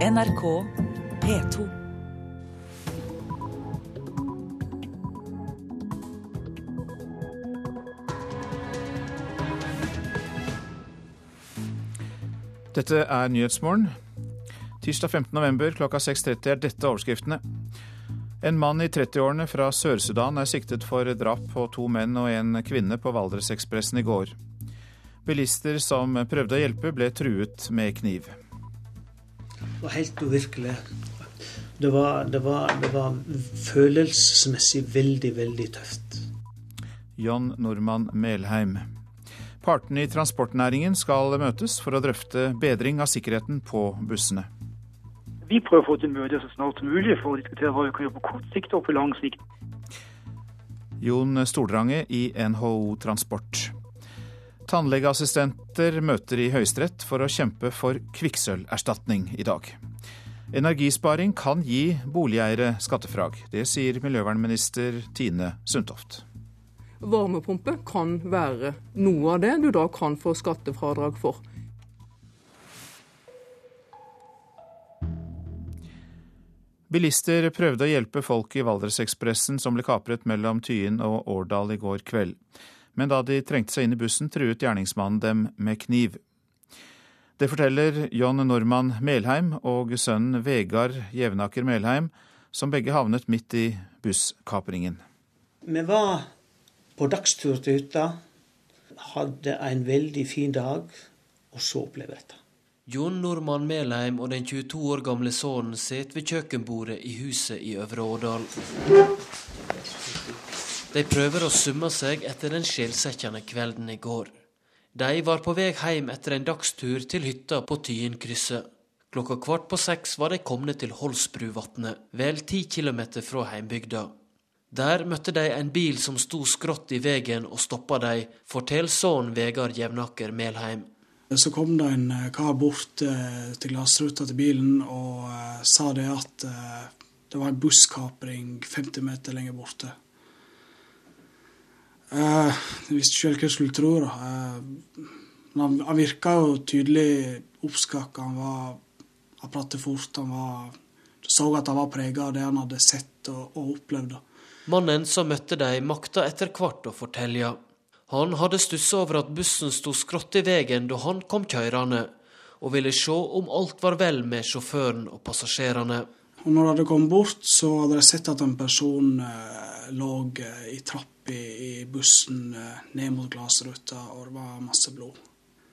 NRK P2. Dette er Nyhetsmorgen. Tirsdag 15. november klokka 6.30 er dette overskriftene. En mann i 30-årene fra Sør-Sudan er siktet for drap på to menn og en kvinne på Valdresekspressen i går. Bilister som prøvde å hjelpe, ble truet med kniv. Var helt uvirkelig. Det var, det var, det var følelsesmessig veldig, veldig tøft. John Normann Melheim. Partene i transportnæringen skal møtes for å drøfte bedring av sikkerheten på bussene. Vi prøver å få til møte så snart som mulig for å diskutere hva vi kan gjøre på kort sikt og på lang sikt. Jon Stordrange i NHO Transport. Tannlegeassistenter møter i Høyesterett for å kjempe for kvikksølverstatning i dag. Energisparing kan gi boligeiere skattefrag. Det sier miljøvernminister Tine Sundtoft. Varmepumpe kan være noe av det du da kan få skattefradrag for. Bilister prøvde å hjelpe folk i Valdresekspressen som ble kapret mellom Tyen og Årdal i går kveld. Men da de trengte seg inn i bussen, truet gjerningsmannen dem med kniv. Det forteller John Normann Melheim og sønnen Vegard Jevnaker Melheim, som begge havnet midt i busskapringen. Vi var på dagstur til hytta, hadde en veldig fin dag, og så opplevde dette. Jon Normann Melheim og den 22 år gamle sønnen sitter ved kjøkkenbordet i huset i Øvre Årdal. De prøver å summe seg etter den skjellsettende kvelden i går. De var på vei hjem etter en dagstur til hytta på Tyinkrysset. Klokka kvart på seks var de kommet til Holsbruvatnet, vel ti kilometer fra heimbygda. Der møtte de en bil som sto skrått i veien og stoppa de, forteller sønnen Vegard Jevnaker Melheim. Så kom det en kar bort eh, til glassruta til bilen og eh, sa det at eh, det var en busskapring 50 meter lenger borte. Jeg visste sjøl hva jeg skulle tro. da. Han, han virka jo tydelig oppskakka. Han var han pratet fort. Han var, så at han var prega av det han hadde sett og, og opplevd. Mannen som møtte dem, makta etter hvert å fortelle. Han hadde stussa over at bussen sto skrått i veien da han kom kjørende, og ville se om alt var vel med sjåføren og passasjerene. Og når de kommet bort, så hadde de sett at en person eh, lå eh, i trapp i, bussen eh, ned mot glassruta, og det var masse blod.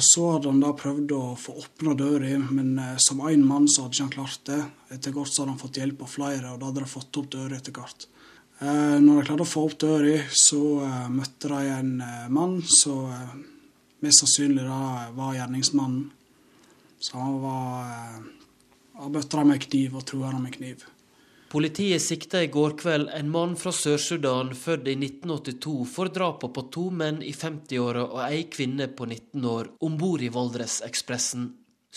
Så hadde han da prøvd å få åpna døra, men som én mann så hadde ikke han klart det. Etter hvert så hadde han fått hjelp av flere, og da hadde de fått opp døra etter hvert. Når de klarte å få opp døra, så møtte de en mann som mest sannsynlig da var gjerningsmannen. Så han var Han møtte med kniv og trua med kniv. Politiet sikta i går kveld en mann fra Sør-Sudan født i 1982 for drapet på to menn i 50-åra og ei kvinne på 19 år om bord i Valdresekspressen.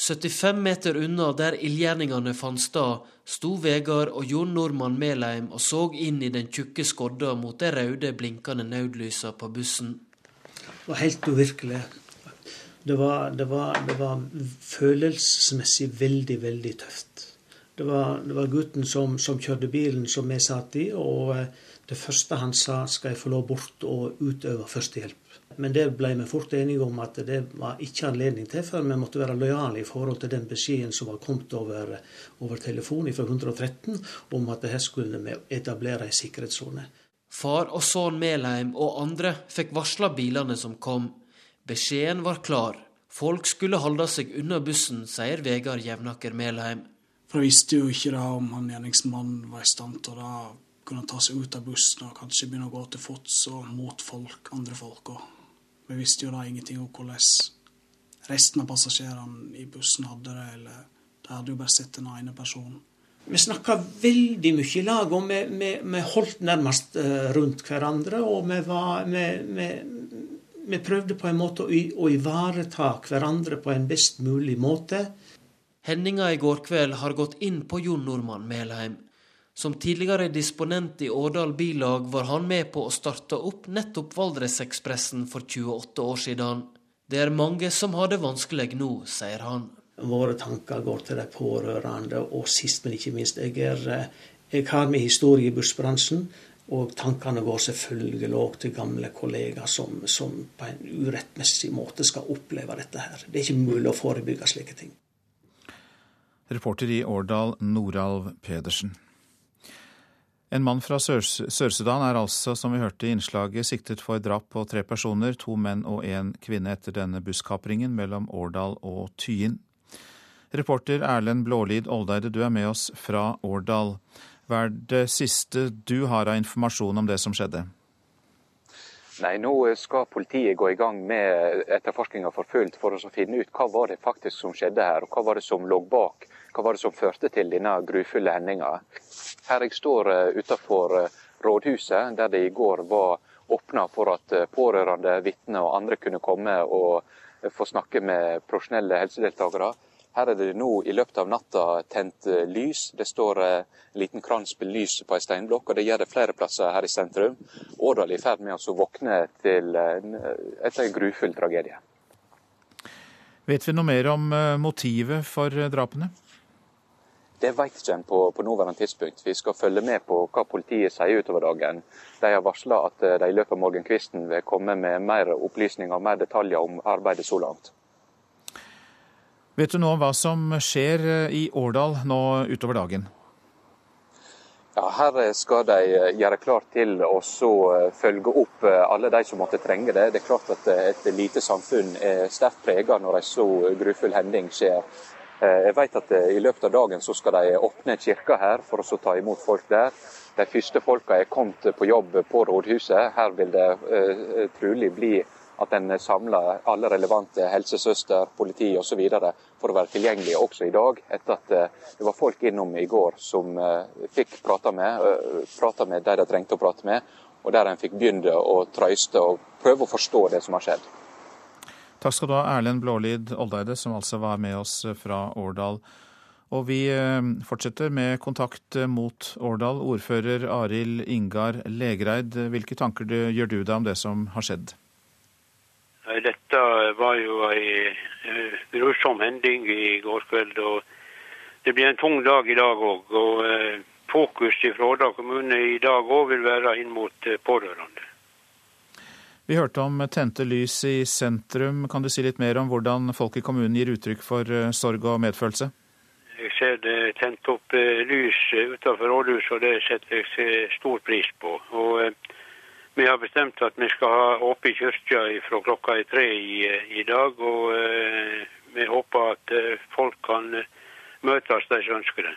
75 meter unna der ildgjerningene fant sted, sto Vegard og Jon Normann Melheim og så inn i den tjukke skodda mot de røde, blinkende nødlysa på bussen. Det var helt uvirkelig. Det var, det var, det var følelsesmessig veldig, veldig tøft. Det var, det var gutten som, som, kjørte bilen som vi satt i, og det første han sa, skal jeg få lov bort og utøve førstehjelp. Men det ble vi fort enige om at det var ikke anledning til, for vi måtte være lojale i forhold til den beskjeden som var kommet over, over telefon fra 113 om at her skulle vi etablere ei sikkerhetssone. Far og sønn Melheim og andre fikk varsla bilene som kom. Beskjeden var klar. Folk skulle holde seg unna bussen, sier Vegard Jevnaker Melheim. For jeg visste jo ikke da om han gjerningsmannen var i stand til å da kunne ta seg ut av bussen og kanskje begynne å gå til fots og mot folk, andre folk. Og vi visste jo da ingenting om hvordan resten av passasjerene i bussen hadde det, eller de hadde jo bare sett den ene personen. Vi snakka veldig mye i lag, og vi, vi, vi holdt nærmest rundt hverandre. Og vi, var, vi, vi prøvde på en måte å, ivareta hverandre på en best mulig måte. Hendinga i går kveld har gått inn på Jon Normann Melheim. Som tidligere disponent i Årdal Bilag var han med på å starte opp nettopp Valdresekspressen for 28 år siden. Det er mange som har det vanskelig nå, sier han. våre tanker går til de pårørende. Og sist, men ikke minst, jeg, er, jeg har med historie i bussbransjen. Og tankene går selvfølgelig òg til gamle kollegaer som, som, på en urettmessig måte skal oppleve dette her. Det er ikke mulig å forebygge slike ting. Reporter i Årdal, Noralv Pedersen. En mann fra Sør-Sudan er altså, som vi hørte i innslaget, siktet for drap på tre personer, to menn og en kvinne, etter denne busskapringen mellom Årdal og Tyin. Reporter Erlend Blålid Oldeide, du er med oss fra Årdal. Hva er det siste du har av informasjon om det som skjedde? Nei, Nå skal politiet gå i gang med etterforskninga for fullt for å finne ut hva var det faktisk som skjedde her, og hva var det som lå bak. Hva var det som førte til denne grufulle hendinga. Her jeg står eh, utenfor eh, rådhuset, der det i går var åpna for at eh, pårørende, vitner og andre kunne komme og få snakke med profesjonelle helsedeltakere. Her er det nå i løpet av natta tent eh, lys. Det står eh, en liten krans med lys på ei steinblokk, og det gjør det flere plasser her i sentrum. Årdal er i ferd med å våkne til etter en grufull tragedie. Vet vi noe mer om eh, motivet for drapene? Det vet ikke en på, på, nåværende tidspunkt. Vi skal følge med på hva politiet sier utover dagen. De har varsla at de i løpet av morgenkvisten vil komme med mer opplysninger og mer detaljer om arbeidet så langt. Vet du nå hva som skjer eh, i Årdal nå utover dagen? Ja, Her skal de eh, gjøre klart til å eh, følge opp alle de som måtte trenge det. Det er klart at Et lite samfunn er sterkt preget når en så grufull hending skjer. Jeg vet at I løpet av dagen så skal de åpne kirka her for å ta imot folk der. De første folka er kommet på jobb på rådhuset. Her vil det trolig bli at en samler alle relevante helsesøster, politi osv. for å være tilgjengelige også i dag, etter at eh, det var folk innom i går som eh, fikk prate med, eh, prate med de de trengte å prate med, og der en fikk begynne å trøyste og prøve å forstå det som har skjedd. Takk skal du ha, Erlend Blålid Oldeide, som altså var med oss fra Årdal. Og vi fortsetter med kontakt mot Årdal. Ordfører Arild Ingar Legreid, hvilke tanker gjør du deg om det som har skjedd? Dette var jo ei eh, grusom hending i går kveld. og Det blir en tung dag i dag òg. Og eh, fokus fra Årdal kommune i dag òg vil være inn mot eh, pårørende. Vi hørte om tente lys i sentrum. Kan du si litt mer om hvordan folk i kommunen gir uttrykk for sorg og medfølelse? Jeg ser det tent opp lys utenfor rådhuset, og det setter jeg stor pris på. Og vi har bestemt at vi skal ha åpen kirke fra klokka er tre i, i, dag. Og eh, vi håper at eh, folk kan eh, møtes, de som ønsker det.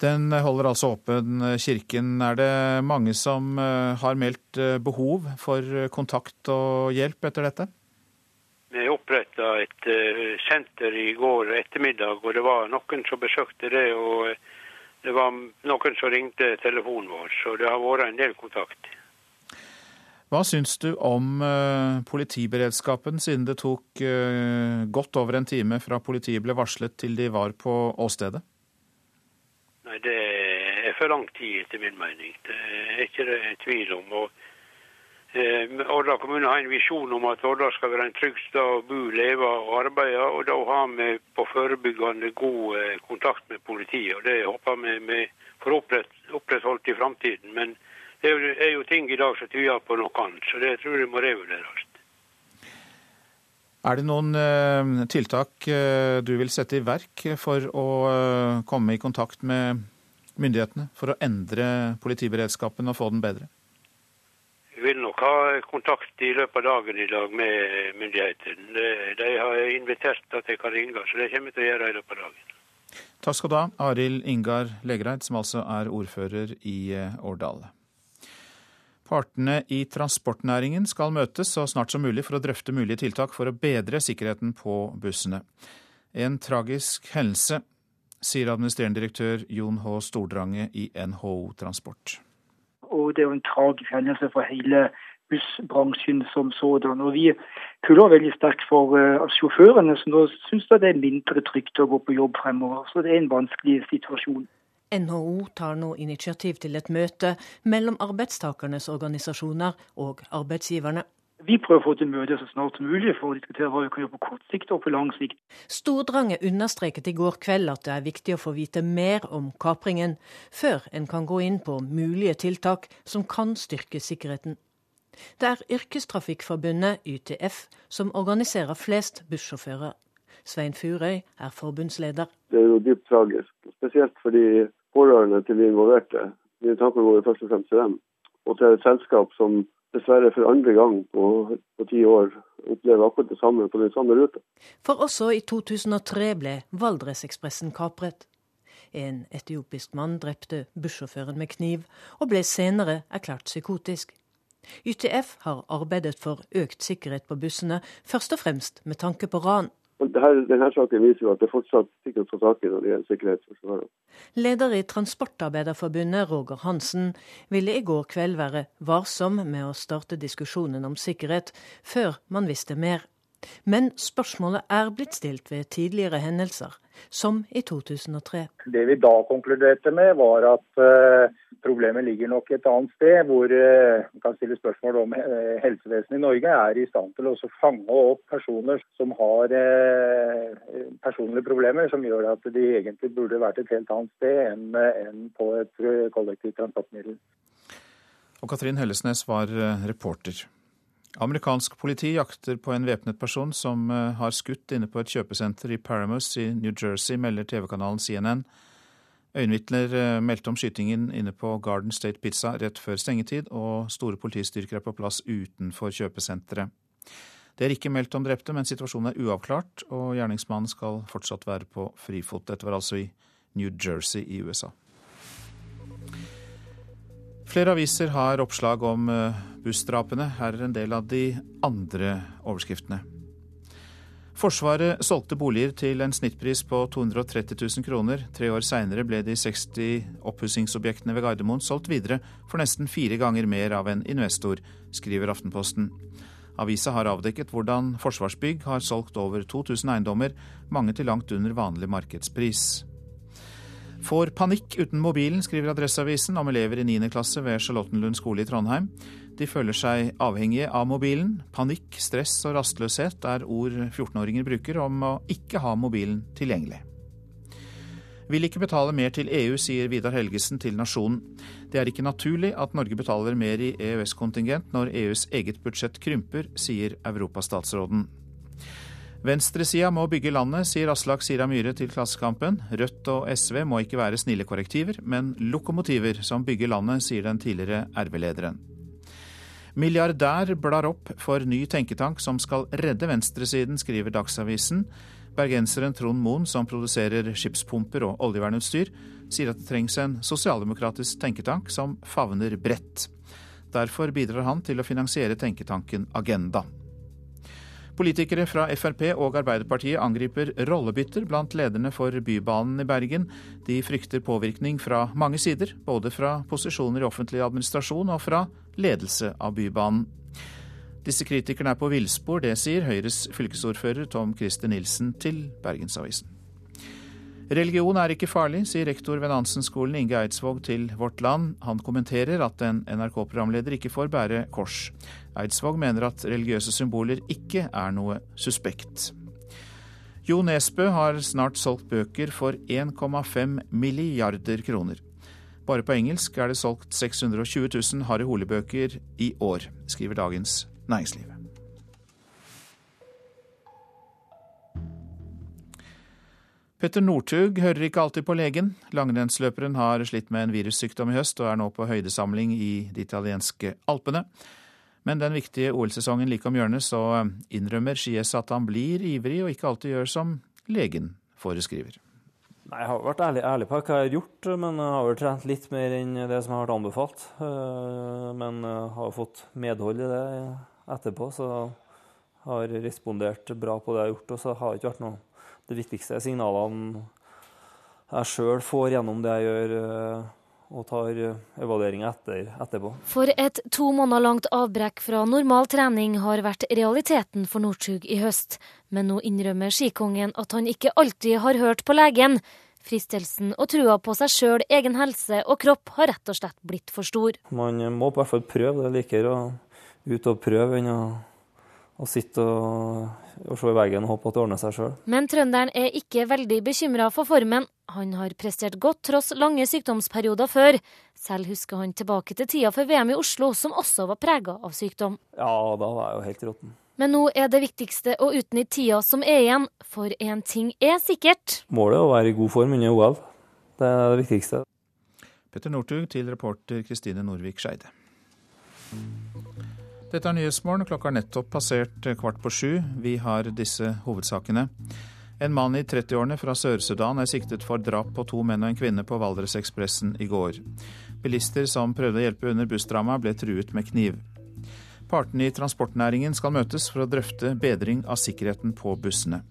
Den holder altså åpen, kirken. Er det mange som eh, har meldt eh, behov for kontakt og hjelp etter dette? Vi oppretta et senter i går ettermiddag, og det var noen som besøkte det. og det var noen som ringte telefonen vår, så det har vært en del kontakt. Hva syns du om uh, politiberedskapen, siden det tok uh, godt over en time fra politiet ble varslet til de var på åstedet? Nei, Det er for lang tid, etter min mening. Det er ikke det tvil om. og Eh, Årdal kommune har en visjon om at Årdal skal være en trygg sted å bo, leve og arbeide. og Da har vi på forebyggende god eh, kontakt med politiet. og Det håper vi vi får opprettholdt i framtiden. Men det er jo ting i dag som tyder på noe annet, så det tror jeg må revurderes. Er det noen eh, tiltak du vil sette i verk for å komme i kontakt med myndighetene for å endre politiberedskapen og få den bedre? Ha kontakt i løpet av dagen i dag med myndighetene. De har invitert at jeg kan ringe, så det kommer jeg til å gjøre i løpet av dagen. Takk skal du ha, Arild Ingar Legereid, som altså er ordfører i eh, Årdal. Partene i transportnæringen skal møtes så snart som mulig for å drøfte mulige tiltak for å bedre sikkerheten på bussene. En tragisk hendelse, sier administrerende direktør Jon H. Stordrange i NHO Transport og det er jo en tragisk hendelse for hele bussbransjen som sådan. Og vi kuller veldig sterkt for uh, sjåførene, som nå syns det er mindre trygt å gå på jobb fremover. Så det er en vanskelig situasjon. NHO tar nå initiativ til et møte mellom arbeidstakernes organisasjoner og arbeidsgiverne. Vi prøver å få til møte så snart som mulig for å diskutere hva vi kan gjøre på kort sikt og på lang sikt. Stordrange understreket i går kveld at det er viktig å få vite mer om kapringen, før en kan gå inn på mulige tiltak som kan styrke sikkerheten. Det er Yrkestrafikkforbundet, YTF, som organiserer flest bussjåfører. Svein Furøy er forbundsleder. Det er jo dypt tragisk, spesielt for de pårørende til de involverte. Mine tanker går først og fremst til dem, og til et selskap som dessverre for andre gang på, på ti år opplever akkurat det samme på den samme ruta. For også i 2003 ble Valdresekspressen kapret. En etiopisk mann drepte bussjåføren med kniv, og ble senere erklært psykotisk. YTF har arbeidet for økt sikkerhet på bussene, først og fremst med tanke på ran. Denne, denne saken viser jo at det fortsatt sikkert ta tak i når det gjelder sikkerhetsforsvaret. Leder i Transportarbeiderforbundet, Roger Hansen, ville i går kveld være varsom med å starte diskusjonen om sikkerhet før man visste mer. Men spørsmålet er blitt stilt ved tidligere hendelser, som i 2003. Det vi da konkluderte med, var at uh, problemet ligger nok et annet sted, hvor uh, man kan stille spørsmål om uh, helsevesenet i Norge er i stand til å fange opp personer som har personlige problemer, som gjør at de egentlig burde vært et helt annet sted enn, enn på et kollektivt transportmiddel. Og Katrin Hellesnes var reporter. Amerikansk politi jakter på en væpnet person som eh, har skutt inne på et kjøpesenter i Paramus i New Jersey, melder TV-kanalen CNN. Øyenvitner eh, meldte om skytingen inne på Garden State Pizza rett før stengetid, og store politistyrker er på plass utenfor kjøpesenteret. Det er ikke meldt om drepte, men situasjonen er uavklart, og gjerningsmannen skal fortsatt være på frifot. Dette var altså i New Jersey i USA. Flere aviser har oppslag om eh, bussdrapene. Her er en del av de andre overskriftene. Forsvaret solgte boliger til en snittpris på 230 000 kroner. Tre år seinere ble de 60 oppussingsobjektene ved Gardermoen solgt videre for nesten fire ganger mer av en investor, skriver Aftenposten. Avisa har avdekket hvordan Forsvarsbygg har solgt over 2000 eiendommer, mange til langt under vanlig markedspris. Får panikk uten mobilen, skriver Adresseavisen om elever i 9. klasse ved Charlottenlund skole i Trondheim. De føler seg avhengige av mobilen. Panikk, stress og rastløshet er ord 14-åringer bruker om å ikke ha mobilen tilgjengelig. Vil ikke betale mer til EU, sier Vidar Helgesen til Nasjonen. Det er ikke naturlig at Norge betaler mer i EØS-kontingent når EUs eget budsjett krymper, sier europastatsråden. Venstresida må bygge landet, sier Aslak Sira Myhre til Klassekampen. Rødt og SV må ikke være snille korrektiver, men lokomotiver som bygger landet, sier den tidligere RV-lederen. Milliardær blar opp for ny tenketank som skal redde venstresiden, skriver Dagsavisen. Bergenseren Trond Moen, som produserer skipspumper og oljevernutstyr, sier at det trengs en sosialdemokratisk tenketank som favner bredt. Derfor bidrar han til å finansiere tenketanken Agenda. Politikere fra Frp og Arbeiderpartiet angriper rollebytter blant lederne for Bybanen i Bergen. De frykter påvirkning fra mange sider, både fra posisjoner i offentlig administrasjon og fra ledelse av Bybanen. Disse kritikerne er på villspor, det sier Høyres fylkesordfører Tom Christer Nilsen til Bergensavisen. Religion er ikke farlig, sier rektor ved Nansen-skolen Inge Eidsvåg til Vårt Land. Han kommenterer at en NRK-programleder ikke får bære kors. Eidsvåg mener at religiøse symboler ikke er noe suspekt. Jo Nesbø har snart solgt bøker for 1,5 milliarder kroner. Bare på engelsk er det solgt 620 000 Harry Hole-bøker i år, skriver Dagens Næringsliv. Petter Northug hører ikke alltid på legen. Langrennsløperen har slitt med en virussykdom i høst og er nå på høydesamling i de italienske Alpene. Men den viktige OL-sesongen like om hjørnet, så innrømmer Skies at han blir ivrig og ikke alltid gjør som legen foreskriver. Nei, Jeg har vært ærlig, ærlig, på hva jeg har gjort, men jeg har vel trent litt mer enn det som har vært anbefalt. Eh, men jeg har fått medhold i det etterpå, så jeg har respondert bra på det jeg har gjort. Og så har det ikke vært noe det viktigste signalene jeg sjøl får gjennom det jeg gjør, eh, og tar evalueringa etter, etterpå. For et to måneder langt avbrekk fra normal trening har vært realiteten for Northug i høst. Men nå innrømmer skikongen at han ikke alltid har hørt på legen. Fristelsen og trua på seg sjøl, egen helse og kropp har rett og slett blitt for stor. Man må på hvert fall prøve. Det liker å ut og prøve enn å, å sitte og, og, se i veggen og håpe at det ordner seg sjøl. Men trønderen er ikke veldig bekymra for formen. Han har prestert godt tross lange sykdomsperioder før. Selv husker han tilbake til tida for VM i Oslo, som også var prega av sykdom. Ja, da var jeg jo helt råtten. Men nå er det viktigste å utnytte tida som er igjen, for én ting er sikkert. Målet er å være i god form under OL. Det er det viktigste. Petter Northug til reporter Kristine Norvik Skeide. Dette er Nyhetsmorgen. Klokka er nettopp passert kvart på sju. Vi har disse hovedsakene. En mann i 30-årene fra Sør-Sudan er siktet for drap på to menn og en kvinne på Valdresekspressen i går. Bilister som prøvde å hjelpe under bussdrama, ble truet med kniv. Partene i transportnæringen skal møtes for å drøfte bedring av sikkerheten på bussene.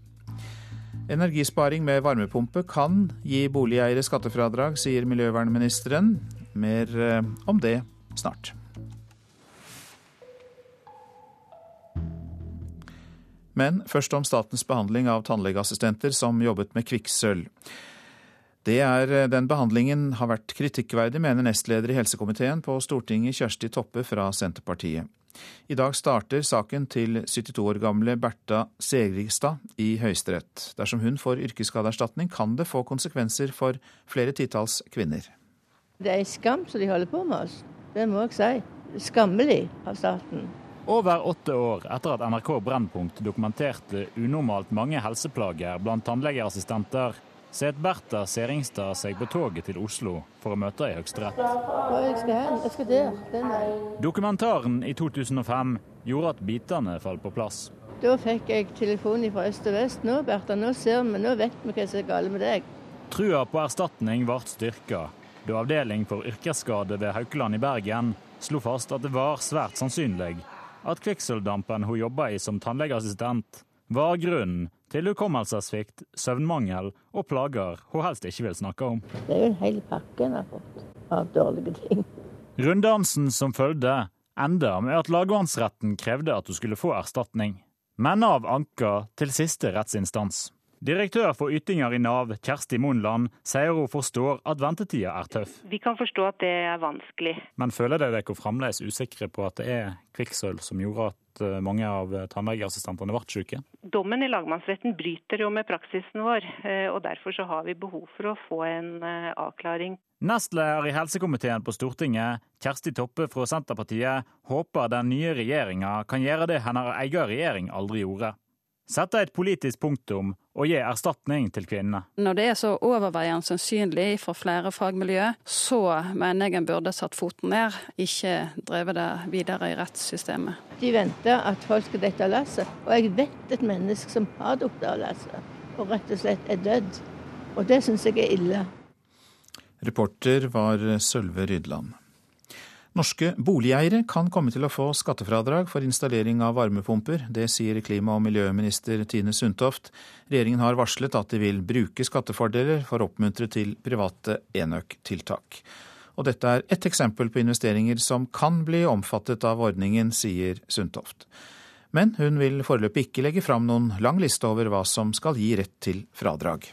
Energisparing med varmepumpe kan gi boligeiere skattefradrag, sier miljøvernministeren. Mer eh, om det snart. Men først om statens behandling av tannlegeassistenter som jobbet med kvikksølv. Det er eh, Den behandlingen har vært kritikkverdig, mener nestleder i helsekomiteen på Stortinget Kjersti Toppe fra Senterpartiet. I dag starter saken til 72 år gamle Bertha Segrigstad i Høyesterett. Dersom hun får yrkesskadeerstatning, kan det få konsekvenser for flere titalls kvinner. Det er en skam som de holder på med oss. Det må jeg si. Skammelig av staten. Over åtte år etter at NRK Brennpunkt dokumenterte unormalt mange helseplager blant tannlegeassistenter, set Bertha Seringstad seg på toget til Oslo for å møte i Høyesterett. Dokumentaren i 2005 gjorde at bitene falt på plass. Da fikk jeg telefon fra øst og vest. Nå, Bertha, nå ser vi, nå vet vi hva som er galt med deg. Trua på erstatning ble styrka da Avdeling for yrkesskade ved Haukeland i Bergen slo fast at det var svært sannsynlig at kvikksølvdampen hun jobba i som tannlegeassistent, var grunnen til hukommelsessvikt, søvnmangel og plager hun helst ikke vil snakke om. Det er jo en hel pakke en har fått av dårlige ting. Runddansen som følgde, enda med at lagmannsretten krevde at hun skulle få erstatning. Men av anka til siste rettsinstans. Direktør for ytinger i Nav, Kjersti Monland, sier hun forstår at ventetida er tøff. Vi kan forstå at det er vanskelig. Men føler dere dere fremdeles usikre på at det er kvikksølv som gjorde at eh, mange av tannlegeassistentene ble syke? Dommen i lagmannsretten bryter jo med praksisen vår, eh, og derfor så har vi behov for å få en eh, avklaring. Nestleder i helsekomiteen på Stortinget, Kjersti Toppe fra Senterpartiet, håper den nye regjeringa kan gjøre det hennes egen regjering aldri gjorde sette et politisk punktum og gi erstatning til kvinnene. Når det er så overveiende sannsynlig for flere fagmiljø, så mener jeg en burde satt foten ned, ikke drevet det videre i rettssystemet. De venter at folk skal dette av lasset, og jeg vet et menneske som har datt av lasset, og rett og slett er dødd. Og det syns jeg er ille. Reporter var Sølve Rydland. Norske boligeiere kan komme til å få skattefradrag for installering av varmepumper. Det sier klima- og miljøminister Tine Sundtoft. Regjeringen har varslet at de vil bruke skattefordeler for å oppmuntre til private enøktiltak. Og dette er ett eksempel på investeringer som kan bli omfattet av ordningen, sier Sundtoft. Men hun vil foreløpig ikke legge fram noen lang liste over hva som skal gi rett til fradrag.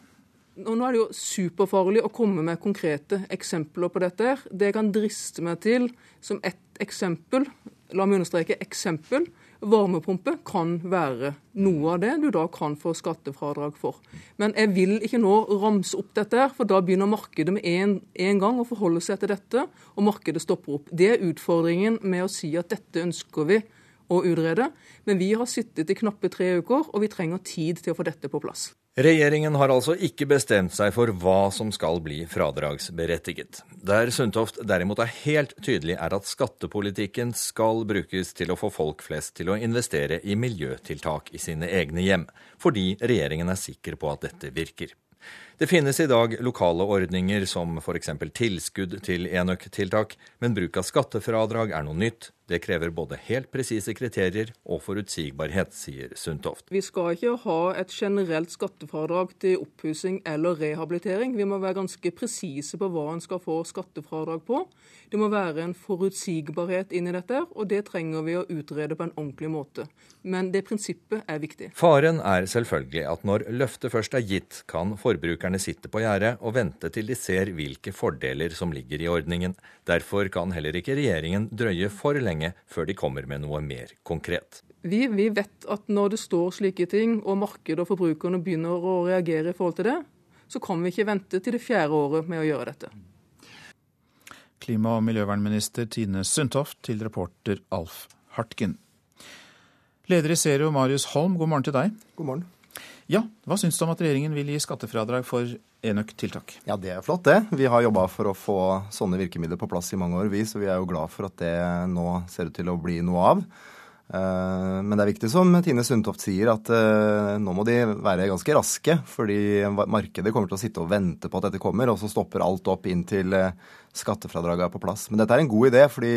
Og nå er det jo superfarlig å komme med konkrete eksempler på dette. her. Det jeg kan driste meg til som ett eksempel, la meg understreke eksempel, varmepumpe kan være noe av det du da kan få skattefradrag for. Men jeg vil ikke nå ramse opp dette, her, for da begynner markedet med en, en gang å forholde seg til dette, og markedet stopper opp. Det er utfordringen med å si at dette ønsker vi å utrede. Men vi har sittet i knappe tre uker, og vi trenger tid til å få dette på plass. Regjeringen har altså ikke bestemt seg for hva som skal bli fradragsberettiget. Der Sundtoft derimot er helt tydelig, er at skattepolitikken skal brukes til å få folk flest til å investere i miljøtiltak i sine egne hjem, fordi regjeringen er sikker på at dette virker. Det finnes i dag lokale ordninger som f.eks. tilskudd til enøktiltak, men bruk av skattefradrag er noe nytt, det krever både helt presise kriterier og forutsigbarhet, sier Sundtoft. Vi skal ikke ha et generelt skattefradrag til oppussing eller rehabilitering. Vi må være ganske presise på hva en skal få skattefradrag på. Det må være en forutsigbarhet inn i dette, og det trenger vi å utrede på en ordentlig måte. Men det prinsippet er viktig. Faren er selvfølgelig at når løftet først er gitt, kan forbrukerne sitter på gjerdet og vente til de ser hvilke fordeler som ligger i ordningen. Derfor kan heller ikke regjeringen drøye for lenge lenge før de kommer med noe mer konkret. Vi, vi, vet at når det står slike ting, og markedet og forbrukerne begynner å reagere i forhold til det, så kan vi ikke vente til det fjerde året med å gjøre dette. Klima- og miljøvernminister Tine Sundtoft til reporter Alf Hartgen. Leder i Zero, Marius Holm, god morgen til deg. God morgen. Ja, Hva syns du om at regjeringen vil gi skattefradrag for enøktiltak? Ja, Det er flott, det. Vi har jobba for å få sånne virkemidler på plass i mange år, vi, så vi er jo glad for at det nå ser ut til å bli noe av. Eh, men det er viktig, som Tine Sundtoft sier, at eh, nå må de være ganske raske. Fordi markedet kommer til å sitte og vente på at dette kommer, og så stopper alt opp inntil eh, skattefradraget er på plass. Men dette er en god idé, fordi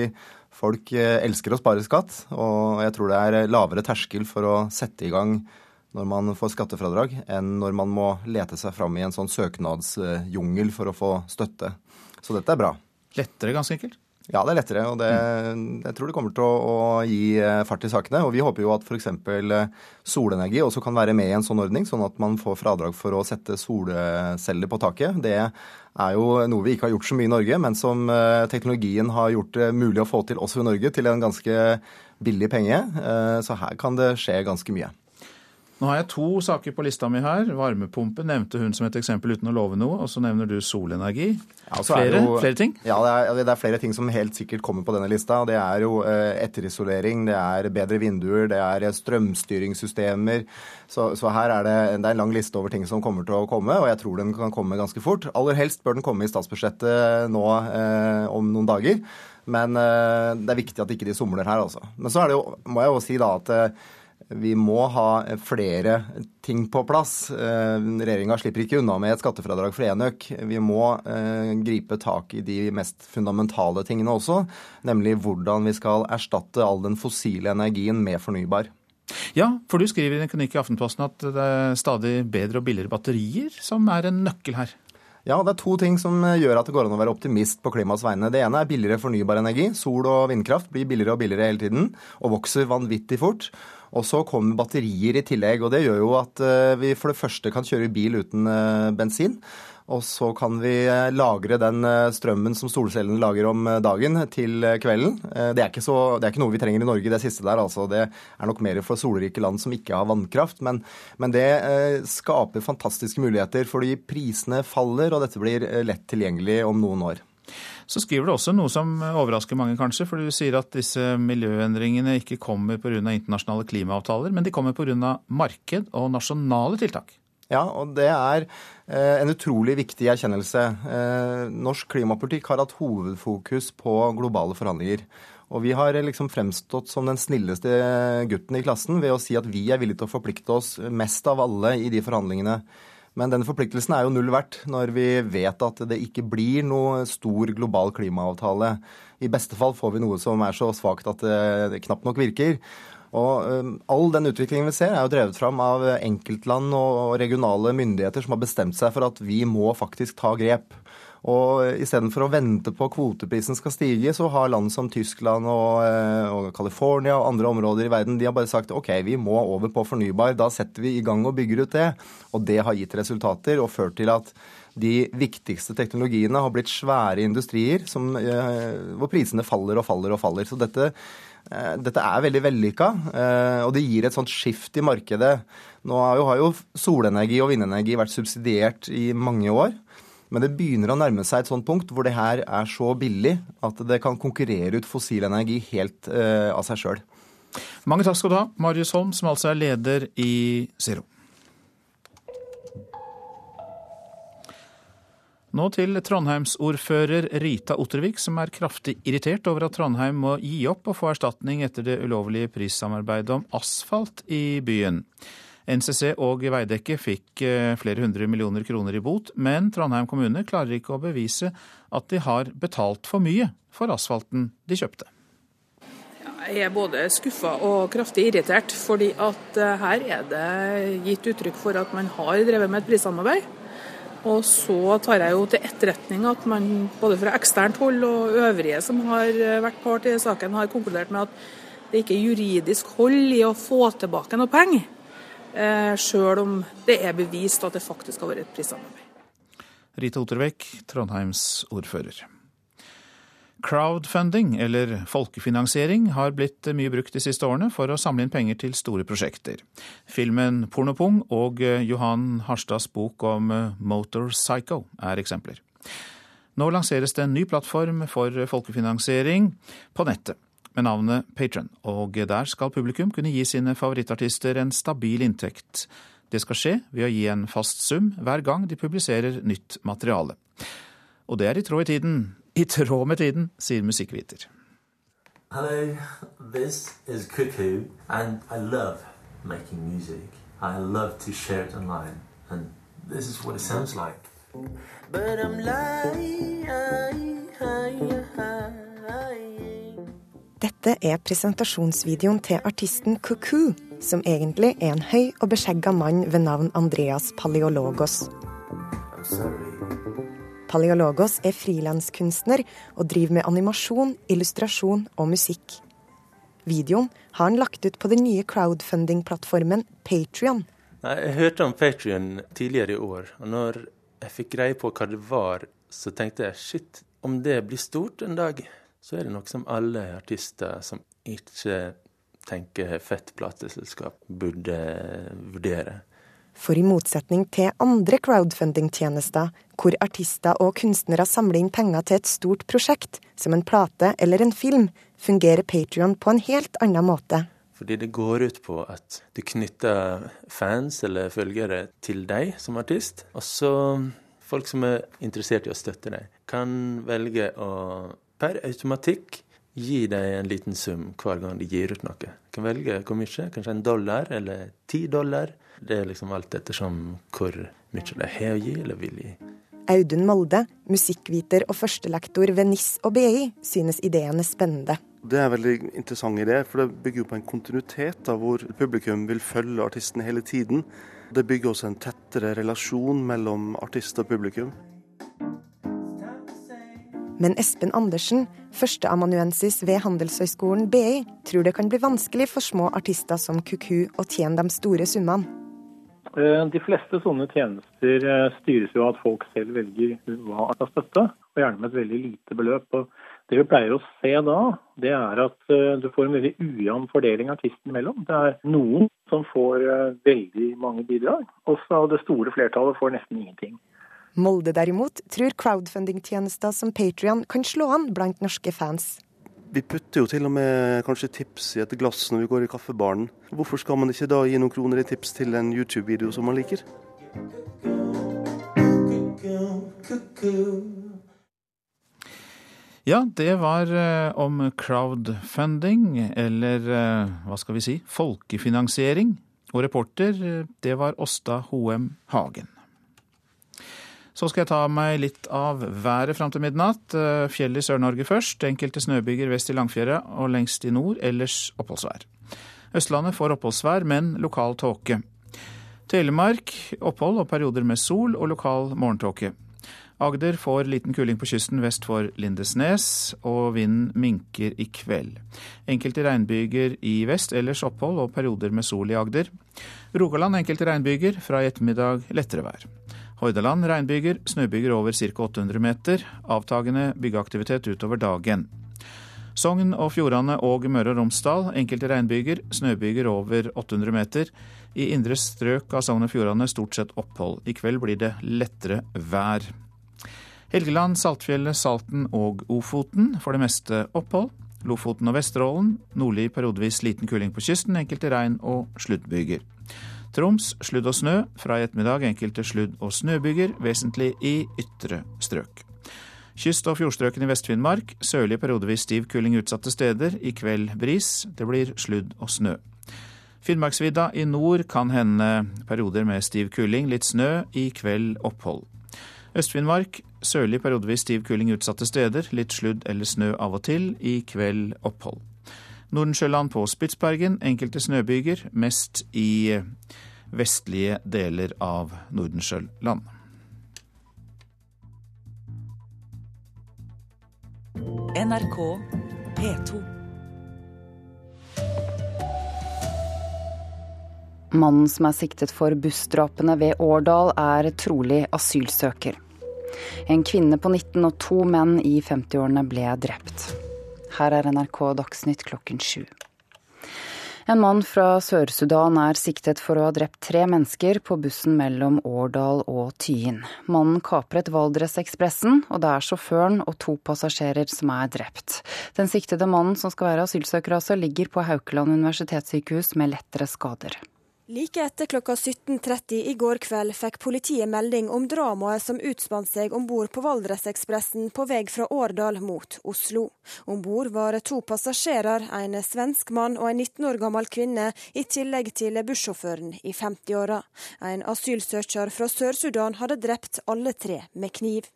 folk elsker å spare skatt. Og jeg tror det er lavere terskel for å sette i gang når man får skattefradrag, enn når man må lete seg fram i en sånn søknadsjungel for å få støtte. Så dette er bra. Lettere, ganske enkelt? Ja, det er lettere. Og det, jeg tror det kommer til å, å, gi eh, fart i sakene. Og vi håper jo at f.eks. Eh, solenergi også kan være med i en sånn ordning, sånn at man får fradrag for å sette solceller på taket. Det er jo noe vi ikke har gjort så mye i Norge, men som eh, teknologien har gjort det mulig å få til også i Norge, til en ganske billig penge. Så her kan det skje ganske mye. Nå har jeg to saker på lista mi her. Varmepumpe nevnte hun som et eksempel uten å love noe. Og så nevner du solenergi. Ja, flere, jo, flere, ting? Ja, det er, det er, flere ting som helt sikkert kommer på denne lista. Det er jo eh, etterisolering, det er bedre vinduer, det er strømstyringssystemer. Så, så her er det, det er en lang liste over ting som kommer til å komme, og jeg tror den kan komme ganske fort. Aller helst bør den komme i statsbudsjettet nå eh, om noen dager. Men eh, det er viktig at ikke de somler her, altså. Men så er det jo, må jeg jo si da at eh, vi må ha flere ting på plass. Eh, Regjeringa slipper ikke unna med et skattefradrag for enøk. Vi må eh, gripe tak i de mest fundamentale tingene også, nemlig hvordan vi skal erstatte all den fossile energien med fornybar. Ja, for du skriver i en kronikk i Aftenposten at det er stadig bedre og billigere batterier som er en nøkkel her. Ja, det er to ting som gjør at det går an å være optimist på klimaets vegne. Det ene er billigere fornybar energi. Sol og vindkraft blir billigere og billigere hele tiden og vokser vanvittig fort. Og så kommer batterier i tillegg. og Det gjør jo at eh, vi for det første kan kjøre bil uten eh, bensin. Og så kan vi eh, lagre den strømmen som solcellene lager om dagen, til kvelden. Det er, så, det er, ikke noe vi trenger i Norge, det siste der. altså. Det er nok mer for solrike land som ikke har vannkraft. Men, men det skaper fantastiske muligheter, fordi prisene faller, og dette blir lett tilgjengelig om noen år. Så skriver du også noe som overrasker mange, kanskje. For du sier at disse miljøendringene ikke kommer pga. internasjonale klimaavtaler, men de kommer pga. marked og nasjonale tiltak. Ja, og det er eh, en utrolig viktig erkjennelse. Eh, norsk klimapolitikk har hatt hovedfokus på globale forhandlinger. Og vi har liksom fremstått som den snilleste gutten i klassen ved å si at vi er villige til å forplikte oss mest av alle i de forhandlingene. Men denne forpliktelsen er jo null verdt når vi vet at det ikke blir noe stor global klimaavtale. I beste fall får vi noe som er så svakt at det knapt nok virker. Og All den utviklingen vi ser, er jo drevet fram av enkeltland og regionale myndigheter som har bestemt seg for at vi må faktisk ta grep. Og istedenfor å vente på kvoteprisen skal stige, så har land som Tyskland og, eh, og California og andre områder i verden de har bare sagt ok, vi må over på fornybar. Da setter vi i gang og bygger ut det. Og det har gitt resultater og ført til at de viktigste teknologiene har blitt svære industrier som, eh, hvor prisene faller og faller og faller. Så dette, eh, dette er veldig vellykka, og det gir et sånt skift i markedet. Nå har jo, solenergi og vindenergi vært subsidiert i mange år. Men det begynner å nærme seg et sånt punkt hvor det her er så billig at det kan konkurrere ut fossil energi helt uh, av seg sjøl. Mange takk skal du ha, Marius Holm, som altså er leder i Zero. Nå til Trondheimsordfører Rita Ottervik, som er kraftig irritert over at Trondheim må gi opp og få erstatning etter det ulovlige prissamarbeidet om asfalt i byen. NCC og Veidekke fikk eh, flere hundre millioner kroner i bot, men Trondheim kommune klarer ikke å bevise at de har betalt for mye for asfalten de kjøpte. Jeg er både skuffa og kraftig irritert, fordi at eh, her er det gitt uttrykk for at man har drevet med et prissamarbeid. Og så tar jeg jo til etterretning at man både fra eksternt hold og øvrige som har eh, vært part i saken, har konkludert med at det ikke er juridisk hold i å få tilbake noe penger. Eh, Sjøl om det er bevist at det faktisk har vært et prissamarbeid. Rita Ottervekk, Trondheims ordfører. Crowdfunding, eller folkefinansiering, har blitt mye brukt de siste årene for å samle inn penger til store prosjekter. Filmen 'Pornopung' og Johan Harstads bok om Motor Psycho er eksempler. Nå lanseres det en ny plattform for folkefinansiering på nettet med navnet Patron, og der skal publikum kunne gi sine favorittartister en stabil inntekt. Det skal skje ved å gi en fast sum hver gang de publiserer nytt materiale. Og det er i tråd i tiden, i tråd med tiden, sier musikkviter. Hello, this is Cuckoo, and I love making music. I love to share it online, and this is what it sounds like. But I'm lying, Dette er presentasjonsvideoen til artisten Cuckoo, som egentlig er en høy og beskjegga mann ved navn Andreas Paleologos. Paleologos er frilanskunstner og driver med animasjon, illustrasjon og musikk. Videoen har han lagt ut på den nye crowdfunding-plattformen Patrion. Jeg hørte om Patrion tidligere i år, og når jeg fikk greie på hva det var, så tenkte jeg shit, om det blir stort en dag, så er det noe som alle artister som ikke tenker fett plateselskap, burde vurdere. For i motsetning til andre crowdfunding-tjenester, hvor artister og kunstnere samler inn penger til et stort prosjekt, som en plate eller en film, fungerer Patrion på en helt annen måte. Fordi det går ut på at du knytter fans eller følgere til deg som artist. Og så folk som er interessert i å støtte deg, kan velge å per automatikk gi deg en liten sum hver gang de gir ut noe. Du kan velge hvor mye, kanskje en dollar eller ti dollar. Det er liksom alt ettersom hvor mye de har å gi eller vil gi. Audun Molde, musikkviter og førstelektor ved NIS og BI, synes ideene spennende. Det er en veldig interessant idé, for det bygger på en kontinuitet da, hvor publikum vil følge artisten hele tiden. Det bygger også en tettere relasjon mellom artist og publikum. Men Espen Andersen, førsteamanuensis ved Handelshøyskolen BI, tror det kan bli vanskelig for små artister som Kuku å tjene de store summene. Eh, de fleste sånne tjenester eh, styres jo av at folk selv velger hva de skal støtte, og gjerne med et veldig lite beløp. Og det vi pleier å se da, det er at eh, du får en veldig ujevn fordeling artistene imellom. Det er noen som får veldig mange bidrag, og det store flertallet får nesten ingenting. Molde derimot tror crowdfunding-tjenester som Patrion kan slå an blant norske fans. Vi putter jo til og med kanskje tips i et glass når vi går i kaffebaren. Hvorfor skal man ikke da gi noen kroner i tips til en YouTube-video som man liker? Ja, det var eh, om crowdfunding, eller eh, hva skal vi si, folkefinansiering. Og reporter, eh, det var Åsta Hoem Hagen. Så skal jeg ta meg litt av været fram til midnatt. Eh, fjell i Sør-Norge først. Enkelte snøbyger vest i Langfjæra og lengst i nord. Ellers oppholdsvær. Østlandet får oppholdsvær, men lokal tåke. Telemark opphold og perioder med sol og lokal morgentåke. Agder får liten kuling på kysten vest for Lindesnes, og vinden minker i kveld. Enkelte regnbyger i vest, ellers opphold og perioder med sol i Agder. Rogaland enkelte regnbyger, fra i ettermiddag lettere vær. Hordaland regnbyger, snøbyger over ca. 800 meter. Avtagende byggeaktivitet utover dagen. Sogn og Fjordane og Møre og Romsdal enkelte regnbyger, snøbyger over 800 meter. I indre strøk av Sogn og Fjordane stort sett opphold. I kveld blir det lettere vær. Helgeland, Saltfjellet, Salten og Ofoten for det meste opphold. Lofoten og Vesterålen nordlig periodevis liten kuling på kysten, enkelte regn- og sluddbyger. Troms sludd og snø. Fra i ettermiddag enkelte sludd- og snøbyger, vesentlig i ytre strøk. Kyst- og fjordstrøkene i Vest-Finnmark. Sørlig periodevis stiv kuling utsatte steder. I kveld bris. Det blir sludd og snø. Finnmarksvidda i nord kan hende perioder med stiv kuling, litt snø. I kveld opphold. Øst-Finnmark sørlig periodevis stiv kuling utsatte steder. Litt sludd eller snø av og til. I kveld opphold. Nordensjøland på Spitsbergen enkelte snøbyger, mest i vestlige deler av Nordensjøland. NRK P2. Mannen som er siktet for bussdrapene ved Årdal, er trolig asylsøker. En kvinne på 19 og to menn i 50-årene ble drept. Her er NRK Dagsnytt klokken sju. En mann fra Sør-Sudan er siktet for å ha drept tre mennesker på bussen mellom Årdal og Tyin. Mannen kapret Valdresekspressen, og det er sjåføren og to passasjerer som er drept. Den siktede mannen, som skal være asylsøker altså, ligger på Haukeland universitetssykehus med lettere skader. Like etter klokka 17.30 i går kveld fikk politiet melding om dramaet som utspant seg om bord på Valdresekspressen på vei fra Årdal mot Oslo. Om bord var to passasjerer, en svensk mann og en 19 år gammel kvinne, i tillegg til bussjåføren i 50-åra. En asylsøker fra Sør-Sudan hadde drept alle tre med kniv.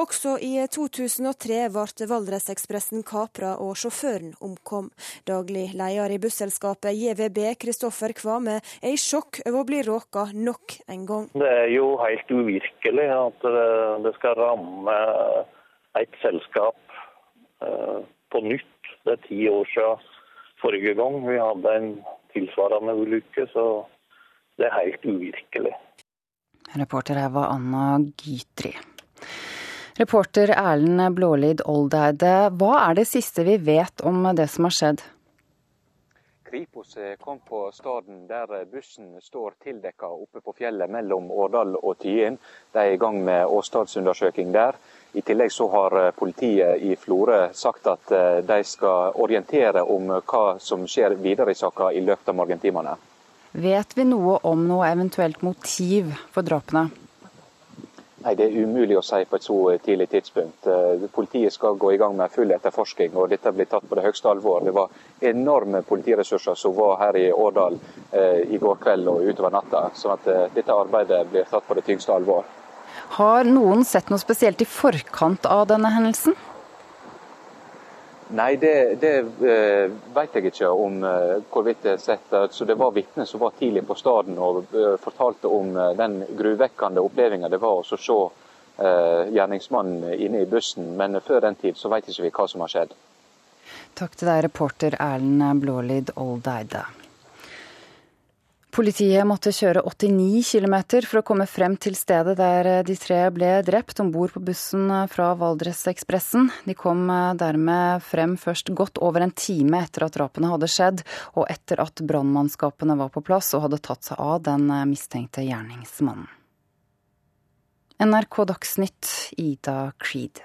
Også i 2003 ble Valdresekspressen kapra og sjåføren omkom. Daglig leder i busselskapet JVB, Kristoffer Kvame, er i sjokk over å bli råka nok en gang. Det er jo helt uvirkelig at det skal ramme et selskap eh, på nytt. Det er ti år siden forrige gang vi hadde en tilsvarende ulykke, så det er helt uvirkelig. Reporter her var Anna Gytri. Reporter Erlend Blålid Oldeide, hva er det siste vi vet om det som har skjedd? Kripos kom på staden der bussen står tildekka oppe på fjellet mellom Årdal og Tyen. De er i gang med åstadsundersøking der. I tillegg så har politiet i Florø sagt at eh, de skal orientere om hva som skjer videre i saka i løpet av morgentimene. Vet vi noe om noe eventuelt motiv for drapene? Nei, Det er umulig å si på et så tidlig tidspunkt. Eh, politiet skal gå i gang med full etterforsking, og dette blir tatt på det høyeste alvor. Det var enorme politiressurser som var her i Årdal eh, i går kveld og utover natta. sånn at eh, dette arbeidet blir tatt på det tyngste alvor. Har noen sett noe spesielt i forkant av denne hendelsen? Nei, det, det uh, vet jeg ikke om uh, hvorvidt det er sett. Så det var vitner som var tidlig på stedet og uh, fortalte om den gruvekkende opplevelsen det var å se gjerningsmannen inne i bussen. Men før den tid så vet ikke vi hva som har skjedd. Takk til deg, reporter Erlend Blålid Oldeide. Politiet måtte kjøre 89 km for å komme frem til stedet der de tre ble drept om bord på bussen fra Valdresekspressen. De kom dermed frem først godt over en time etter at drapene hadde skjedd, og etter at brannmannskapene var på plass og hadde tatt seg av den mistenkte gjerningsmannen. NRK Dagsnytt, Ida Creed.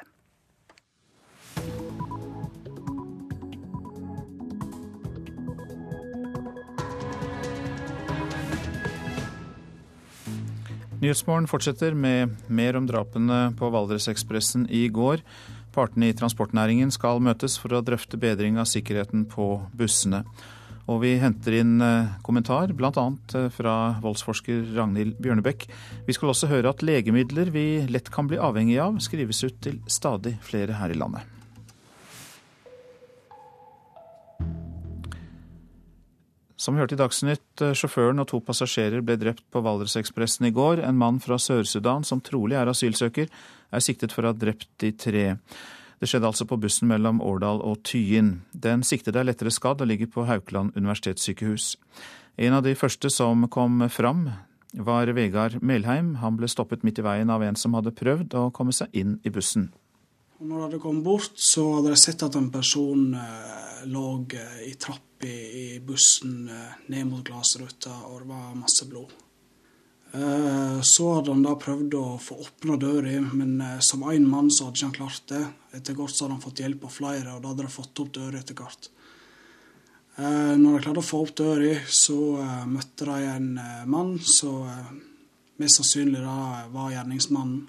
Nyhetsmorgen fortsetter med mer om drapene på Valdresekspressen i går. Partene i transportnæringen skal møtes for å drøfte bedring av sikkerheten på bussene. Og vi henter inn eh, kommentar, bl.a. Eh, fra voldsforsker Ragnhild Bjørnebekk. Vi skal også høre at legemidler vi lett kan bli avhengig av, skrives ut til stadig flere her i landet. Som vi hørte i Dagsnytt, eh, sjåføren og to passasjerer ble drept på Valdresekspressen i går. En mann fra Sør-Sudan, som trolig er asylsøker, er siktet for å ha drept de tre. Det skjedde altså på bussen mellom Årdal og Tyin. Den siktede er lettere skadd og ligger på Haukeland universitetssykehus. En av de første som kom fram, var Vegard Melheim. Han ble stoppet midt i veien av en som hadde prøvd å komme seg inn i bussen. Når jeg hadde kommet bort, så hadde jeg sett at en person eh, lå i i trapp i, i, bussen eh, ned mot glassruta, og det var masse blod. Eh, så hadde han da prøvd å få åpna døra, men eh, som én mann så hadde ikke han klart det. Etter hvert så hadde han fått hjelp av flere, og da hadde de fått opp døra etter hvert. Når de klarte å få opp døra, så møtte de en mann som mest sannsynlig da var gjerningsmannen.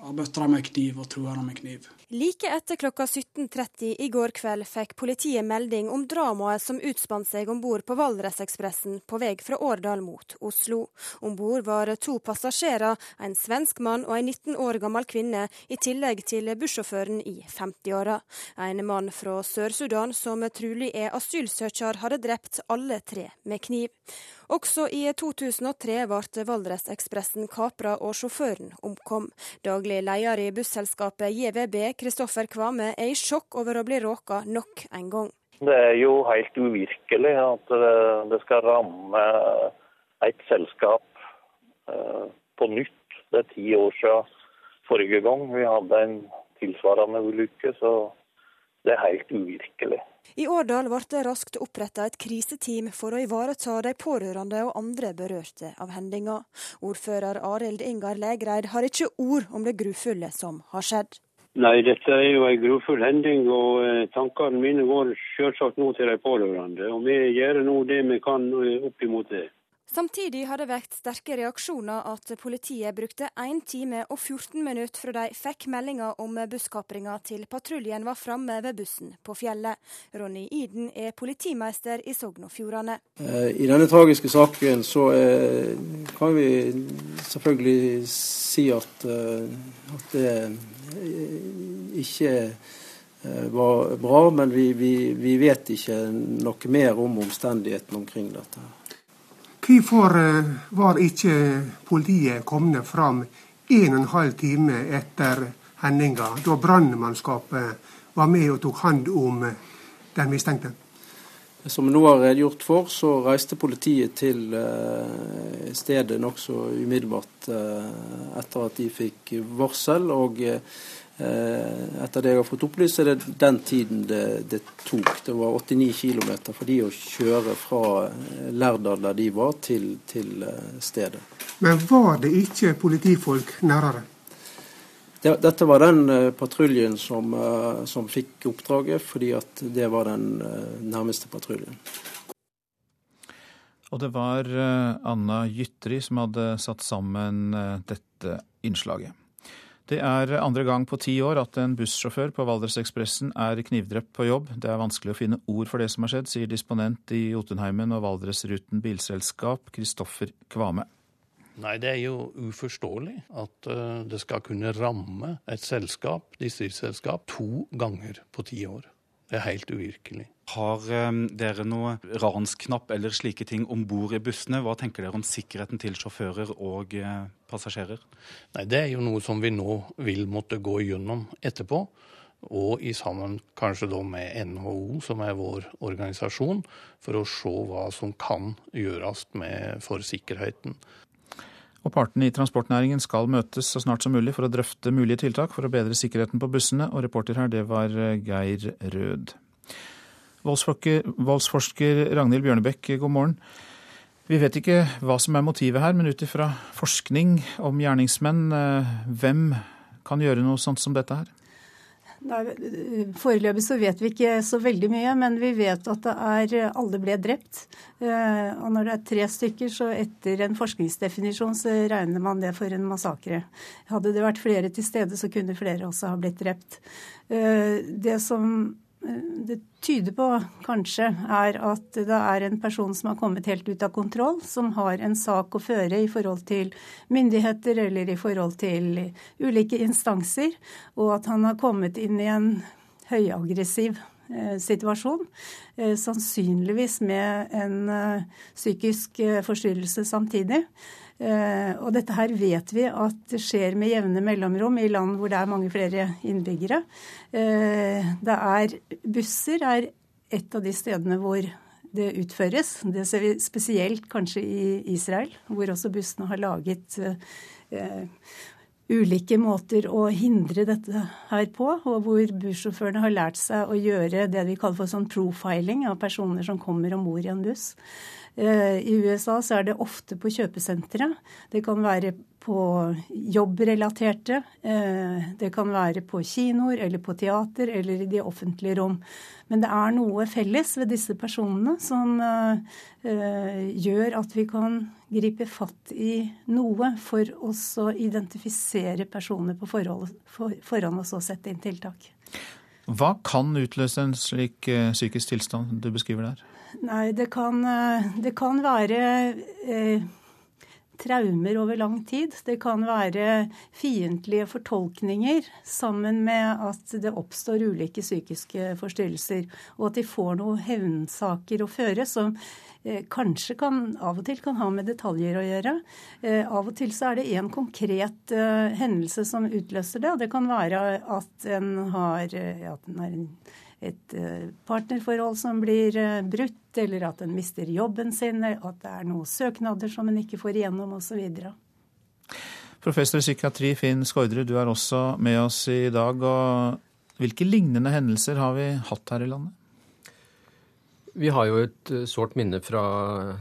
Han bøtte dem med kniv og trua dem med kniv. Like etter klokka 17.30 i går kveld fikk politiet melding om dramaet som utspant seg om bord på Valdresekspressen på vei fra Årdal mot Oslo. Om bord var to passasjerer, en svensk mann og en 19 år gammel kvinne, i tillegg til bussjåføren i 50-åra. En mann fra Sør-Sudan som trolig er asylsøker, hadde drept alle tre med kniv. Også i 2003 ble Valdresekspressen kapra og sjåføren omkom. Daglig leder i busselskapet JVB, Kristoffer Kvame, er i sjokk over å bli råka nok en gang. Det er jo helt uvirkelig at det skal ramme et selskap eh, på nytt. Det er ti år siden forrige gang vi hadde en tilsvarende ulykke. Så det er helt uvirkelig. I Årdal ble det raskt oppretta et kriseteam for å ivareta de pårørende og andre berørte av hendinga. Ordfører Arild Ingar Legreid har ikke ord om det grufulle som har skjedd. Nei, dette er jo en grufull hending, og eh, tankene mine går selvsagt nå til de pårørende. Og vi gjør nå det vi kan eh, opp imot det. Samtidig har det vekt sterke reaksjoner at politiet brukte 1 time og 14 minutter fra de fikk meldinga om busskapringa til patruljen var framme ved bussen på fjellet. Ronny Iden er politimeister i Sogn og Fjordane. Eh, I denne tragiske saken så kan vi selvfølgelig si at, at det ikke var bra, men vi, vi, vi vet ikke noe mer om omstendighetene omkring dette. Hvorfor var ikke politiet kommet fram en og en halv time etter hendinga, da brannmannskapet var med og tok hånd om den mistenkte? Som nå har redegjort for, så reiste politiet til stedet nokså umiddelbart etter at de fikk varsel. og etter det jeg har fått opplyst, er det den tiden det, det tok. Det var 89 km for de å kjøre fra Lærdal, der de var, til, til stedet. Men var det ikke politifolk nærere? Dette var den patruljen som, som, fikk oppdraget, fordi at det var den nærmeste patruljen. Og det var Anna Gytri som hadde satt sammen dette innslaget. Det er andre gang på ti år at en bussjåfør på Valdresekspressen er knivdrept på jobb. Det er vanskelig å finne ord for det som har skjedd, sier disponent i Jotunheimen og Valdresruten bilselskap, Kristoffer Kvame. Nei, det er jo uforståelig at uh, det skal kunne ramme et selskap, distriktsselskap, to ganger på ti år. Det er helt uvirkelig. Har um, dere noe ransknapp eller slike ting om bord i bussene? Hva tenker dere om sikkerheten til sjåfører og uh, passasjerer? Nei, Det er jo noe som vi nå vil måtte gå gjennom etterpå. Og i sammen kanskje da med NHO, som er vår organisasjon, for å se hva som kan gjøres med for sikkerheten. Og partene i transportnæringen skal møtes så snart som mulig for å drøfte mulige tiltak for å bedre sikkerheten på bussene, og reporter her, det var Geir Rød. Voldsforsker, Ragnhild Bjørnebekk, god morgen. Vi vet ikke hva som er motivet her, men ut ifra forskning om gjerningsmenn, hvem kan gjøre noe sånt som dette her? Foreløpig så vet vi ikke så veldig mye, men vi vet at det er, alle ble drept. Og når det er tre stykker, så etter en forskningsdefinisjon så regner man det for en massakre. Hadde det vært flere til stede, så kunne flere også ha blitt drept. Det som det tyder på, kanskje, er at det er en person som har kommet helt ut av kontroll, som har en sak å føre i forhold til myndigheter eller i forhold til ulike instanser, og at han har kommet inn i en høyaggressiv situasjon, sannsynligvis med en psykisk forstyrrelse samtidig. Og dette her vet vi at skjer med jevne mellomrom i land hvor det er mange flere innbyggere. Det er Busser er et av de stedene hvor det utføres. Det ser vi spesielt kanskje i Israel, hvor også bussene har laget ulike måter å hindre dette her på, og hvor bussjåførene har lært seg å gjøre det vi kaller for sånn profiling av personer som kommer om bord i en buss. I USA så er det ofte på kjøpesentre. Det kan være på jobbrelaterte. Det kan være på kinoer eller på teater eller i de offentlige rom. Men det er noe felles ved disse personene som gjør at vi kan gripe fatt i noe for å identifisere personer på forhånd og så sette inn tiltak. Hva kan utløse en slik psykisk tilstand du beskriver der? Nei, det kan, det kan være eh, traumer over lang tid. Det kan være fiendtlige fortolkninger sammen med at det oppstår ulike psykiske forstyrrelser. Og at de får noen hevnsaker å føre som eh, kanskje kan, av og til kan ha med detaljer å gjøre. Eh, av og til så er det én konkret eh, hendelse som utløser det. Og det kan være at en har at en er et partnerforhold som blir brutt, eller at en mister jobben sin, at det er noen søknader som en ikke får igjennom osv. Professor i psykiatri Finn Skårderud, du er også med oss i dag. og Hvilke lignende hendelser har vi hatt her i landet? Vi har jo et eh, sårt minne fra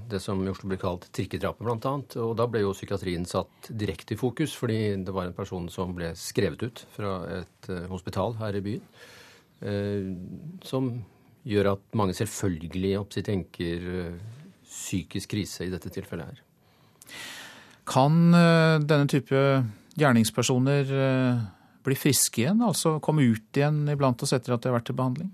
det som i Oslo ble kalt trikkedrapet, bl.a. Og da ble jo psykiatrien satt direkte i fokus, fordi det var en person som ble skrevet ut fra et eh, hospital her i byen. Eh, som gjør at mange selvfølgelig oppsi tenker psykisk krise i dette tilfellet her. Kan denne type gjerningspersoner bli friske igjen, altså komme ut igjen iblant oss etter at de har vært til behandling?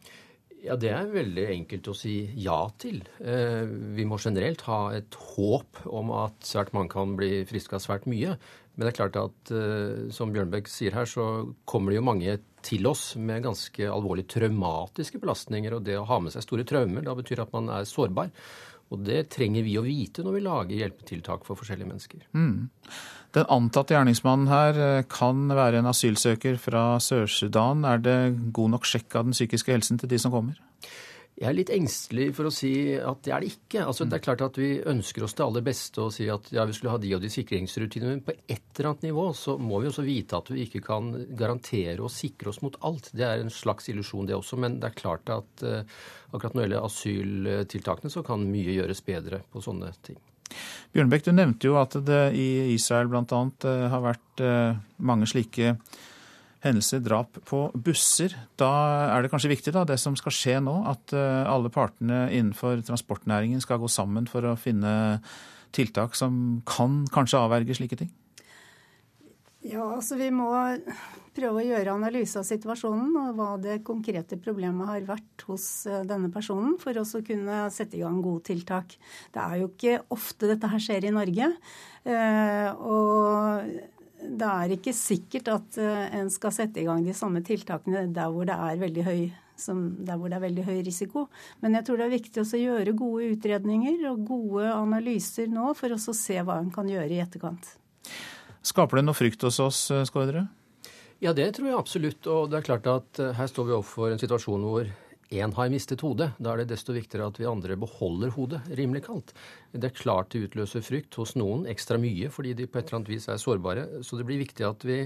Ja, Det er veldig enkelt å si ja til. Eh, vi må generelt ha et håp om at svært mange kan bli friske av svært mye. Men det er klart at eh, som Bjørnbekk sier her, så kommer det jo mange til oss med ganske alvorlige traumatiske belastninger. Og det å ha med seg store traumer, da betyr at man er sårbar. Og det trenger vi å vite når vi lager hjelpetiltak for forskjellige mennesker. Mm. Den antatte gjerningsmannen her eh, kan være en asylsøker fra Sør-Sudan. Er det god nok sjekk av den psykiske helsen til de som kommer? Jeg er litt engstelig for å si at det er det ikke. Altså, det er klart at Vi ønsker oss det aller beste og si at ja, vi skulle ha de og de sikringsrutinene. Men på et eller annet nivå så må vi også vite at vi ikke kan garantere og sikre oss mot alt. Det er en slags illusjon, det også. Men det er klart at uh, akkurat når det gjelder asyltiltakene, så kan mye gjøres bedre på sånne ting. Bjørnbekk, du nevnte jo at det i Israel bl.a. Eh, har vært eh, mange slike hendelser, drap på busser. Da er det kanskje viktig, da, det som skal skje nå, at eh, alle partene innenfor transportnæringen skal gå sammen for å finne tiltak som kan kanskje avverge slike ting? Ja, altså vi må prøve å gjøre analyse av situasjonen og hva det konkrete problemet har vært hos eh, denne personen, for å kunne sette i gang gode tiltak. Det er jo ikke ofte dette her skjer i Norge. Eh, og det er ikke sikkert at eh, en skal sette i gang de samme tiltakene der hvor det er veldig høy der hvor det er veldig høy risiko. Men jeg tror det er viktig å gjøre gode utredninger og gode analyser nå for å se hva en kan gjøre i etterkant. Skaper det noe frykt hos oss, eh, Ja, det tror jeg absolutt. Og det er klart at eh, her står vi overfor en situasjon hvor én har mistet hodet. Da er det desto viktigere at vi andre beholder hodet rimelig kaldt. Det er klart det utløser frykt hos noen ekstra mye fordi de på et eller annet vis er sårbare. Så det blir viktig at vi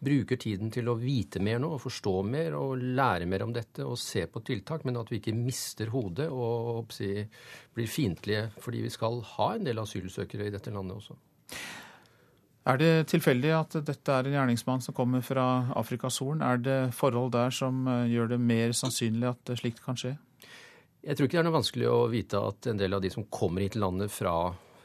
bruker tiden til å vite mer nå, og forstå mer og lære mer om dette og se på tiltak, men at vi ikke mister hodet og oppsi, blir fiendtlige fordi vi skal ha en del asylsøkere i dette landet også. Er det tilfeldig at dette er en gjerningsmann som kommer fra Afrikas Horn? Er det forhold der som eh, gjør det mer sannsynlig at slikt kan skje? Jeg tror ikke det er noe vanskelig å vite at en del av de som kommer hit til landet fra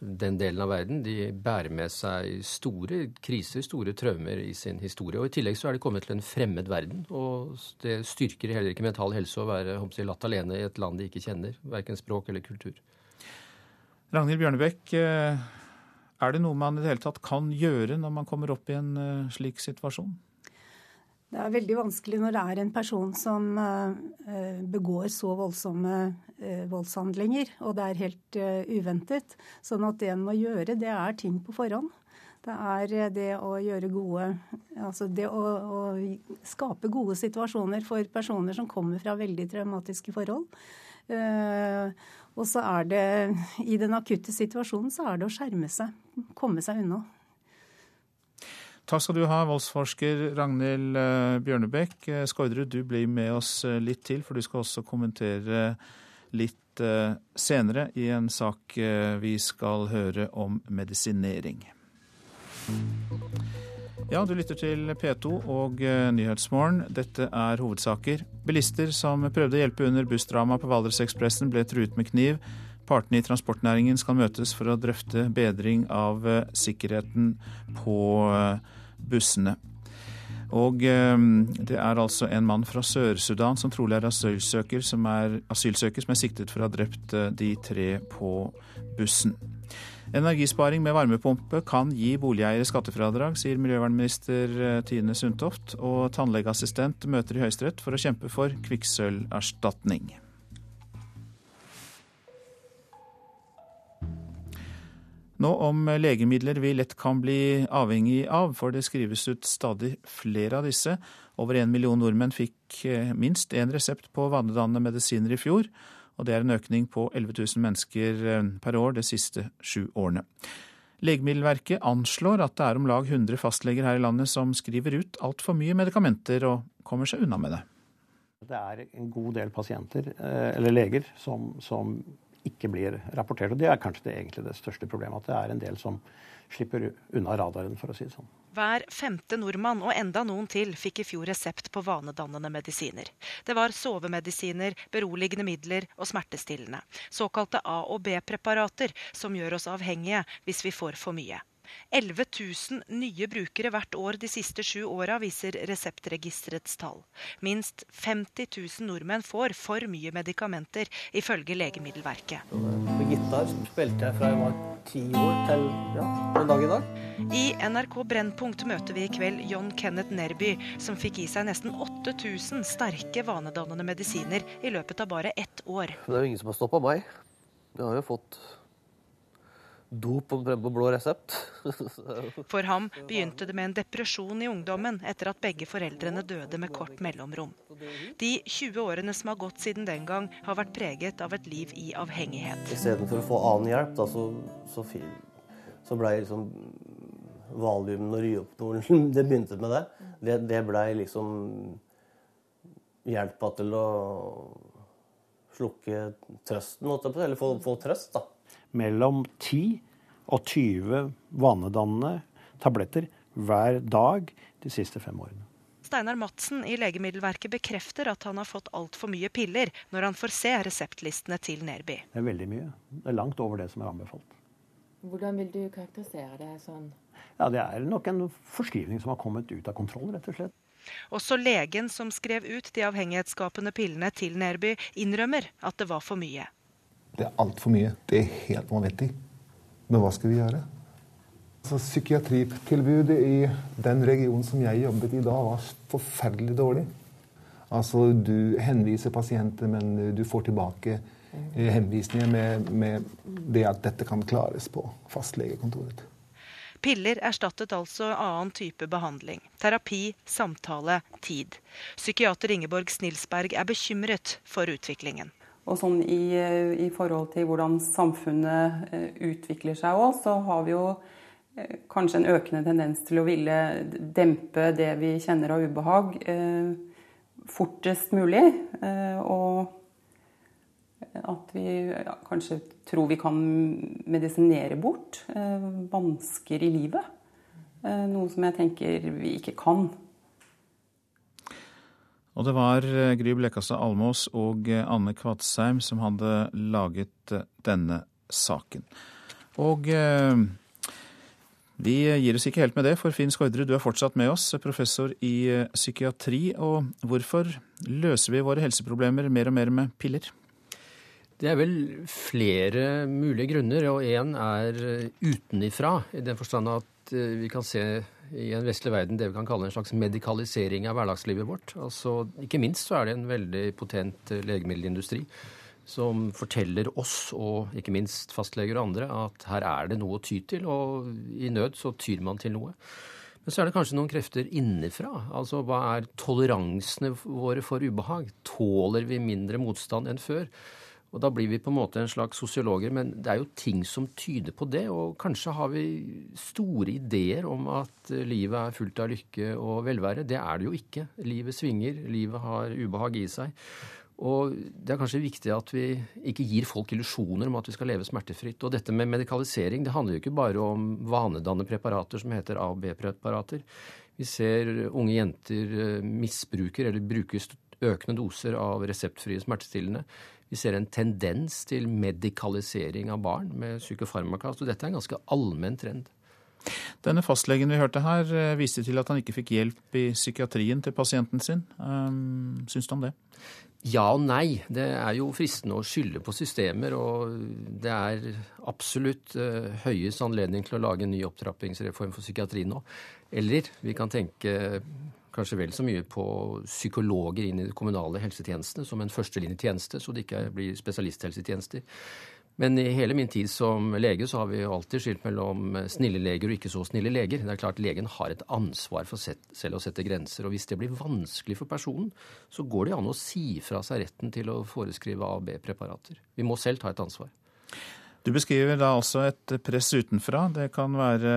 den delen av verden, de bærer med seg store kriser, store traumer i sin historie. Og I tillegg så er de kommet til en fremmed verden. Og det styrker heller ikke mental helse å være jeg, latt alene i et land de ikke kjenner. Verken språk eller kultur. Ragnhild Bjørnebekk, eh, er det noe man i det hele tatt kan gjøre når man kommer opp i en uh, slik situasjon? Det er veldig vanskelig når det er en person som uh, begår så voldsomme uh, voldshandlinger, og det er helt uventet. Sånn at det en må gjøre, det er ting på forhånd. Det er det å gjøre gode Altså det å, å skape gode situasjoner for personer som kommer fra veldig traumatiske forhold. Og så er det i den akutte situasjonen så er det å skjerme seg, komme seg unna. Takk skal du ha, voldsforsker Ragnhild eh, Bjørnebekk. Eh, Skårderud, du blir med oss eh, litt til, for du skal også kommentere litt senere i en sak vi skal høre om medisinering. Ja, du lytter til P2 og eh, Nyhetsmorgen. Dette er hovedsaker. Bilister som prøvde å hjelpe under bussdramaet på Valdresekspressen, ble truet med kniv. Partene i transportnæringen skal møtes for å drøfte bedring av eh, sikkerheten på eh, bussene. Og det er altså en mann fra Sør-Sudan som trolig er asylsøker, som er asylsøker som er siktet for å ha drept de tre på bussen. Energisparing med varmepumpe kan gi boligeiere skattefradrag, sier miljøvernminister eh, Tine Sundtoft, og tannlegeassistent møter i Høyesterett for å kjempe for kvikksølverstatning. Nå om legemidler vi lett kan bli avhengig av, for det skrives ut stadig flere av disse. Over en million nordmenn fikk eh, minst én resept på vanedannende medisiner i fjor og det er en økning på 11 000 mennesker eh, per år de siste sju årene. Legemiddelverket anslår at det er om lag 100 fastleger her i landet som skriver ut altfor mye medikamenter og kommer seg unna med det. Det er en god del pasienter, eh, eller leger, som, som ikke blir rapportert. Og det er kanskje det, egentlig det største problemet. At det er en del som slipper unna radaren, for å si det sånn. Hver femte nordmann og enda noen til fikk i fjor resept på vanedannende medisiner. Det var sovemedisiner, beroligende midler og smertestillende. Såkalte A- og B-preparater som gjør oss avhengige hvis vi får for mye. 11 000 nye brukere hvert år de siste sju åra, viser Reseptregisterets tall. Minst 50 000 nordmenn får for mye medikamenter, ifølge Legemiddelverket. På gitar spilte jeg fra jeg var ti år til ja, en dag i dag. I NRK Brennpunkt møter vi i kveld John Kenneth Nerby, som fikk i seg nesten 8000 sterke vanedannende medisiner i løpet av bare ett år. Det er jo ingen som har stoppa meg. Jeg har jo fått dop på blå resept. For ham begynte det med en depresjon i ungdommen etter at begge foreldrene døde med kort mellomrom. De 20 årene som har gått siden den gang, har vært preget av et liv i avhengighet. Istedenfor å få annen hjelp, da, så, så, så blei liksom valiumen og ryopnolen Det begynte med det. Det, det blei liksom hjelpa til å slukke trøsten, eller få, få trøst, da mellom 10 og 20 vanedannende tabletter hver dag de siste fem årene. Steinar Madsen i Legemiddelverket bekrefter at han har fått altfor mye piller når han får se reseptlistene til Nerby. Det er veldig mye. Det er langt over det som er anbefalt. Hvordan vil du karakterisere det sånn? Ja, Det er nok en forskrivning som har kommet ut av kontroll, rett og slett. Også legen som skrev ut de avhengighetsskapende pillene til Nerby, innrømmer at det var for mye. Det er altfor mye. Det er helt vanvittig. Men hva skal vi gjøre? Altså, psykiatritilbudet i den regionen som jeg jobbet i da, var forferdelig dårlig. Altså, Du henviser pasienter, men du får tilbake eh, henvisninger med, med det at dette kan klares på fastlegekontoret. Piller erstattet altså annen type behandling. Terapi, samtale, tid. Psykiater Ingeborg Snilsberg er bekymret for utviklingen. Og sånn i, i, forhold til hvordan samfunnet eh, utvikler seg òg, så har vi jo eh, kanskje en økende tendens til å ville dempe det vi kjenner av ubehag, eh, fortest mulig. Eh, og at vi kanskje tror vi kan medisinere bort eh, vansker i livet. Eh, noe som jeg tenker vi ikke kan. Og det var eh, Gry Blekastad Almås og eh, Anne Kvadsheim som hadde laget eh, denne saken. Og vi gir oss ikke helt med det, for Finn Skårdrud, du er fortsatt med oss, professor i psykiatri. Og hvorfor løser vi våre helseproblemer mer og mer med piller? Det er vel flere mulige grunner, og én er utenifra, i den forstand at vi kan se i en vestlig verden det vi kan kalle en slags medikalisering av hverdagslivet vårt. Altså, ikke minst så er det en veldig potent eh, legemiddelindustri som forteller oss, og ikke minst fastleger og andre, at her er det noe å ty til, og i nød så tyr man til noe. Men så er det kanskje noen krefter innenfra. Altså hva er toleransene våre for ubehag? Tåler vi mindre motstand enn før? Og da blir vi på en måte en slags sosiologer, men det er jo ting som tyder på det. Og kanskje har vi store ideer om at livet er fullt av lykke og velvære. Det er det jo ikke. Livet svinger, livet har ubehag i seg. Og det er kanskje viktig at vi ikke gir folk illusjoner om at vi skal leve smertefritt. Og dette med medikalisering, det handler jo ikke bare om vanedannende preparater som heter A- og B-preparater. Vi ser unge jenter eh, misbruker eller bruker økende doser av reseptfrie smertestillende. Vi ser en tendens til medikalisering av barn med psykofarmaka. Så dette er en ganske allmenn trend. Denne fastlegen vi hørte her, eh, viste til at han ikke fikk hjelp i psykiatrien til pasienten sin. Um, syns du om det? Ja og nei. Det er jo fristende å skylde på systemer, og det er absolutt uh, Høyes anledning til å lage en ny opptrappingsreform for psykiatri nå. Eller vi kan tenke kanskje vel så mye på psykologer inn i de kommunale helsetjenestene som en førstelinjetjeneste, så det ikke blir spesialisthelsetjenester. Men i hele min tid som lege så har vi alltid skilt mellom snille leger og ikke så snille leger. Det er klart Legen har et ansvar for selv å sette grenser. og Hvis det blir vanskelig for personen, så går det an å si fra seg retten til å foreskrive A- og B-preparater. Vi må selv ta et ansvar. Du beskriver da altså et press utenfra. Det kan være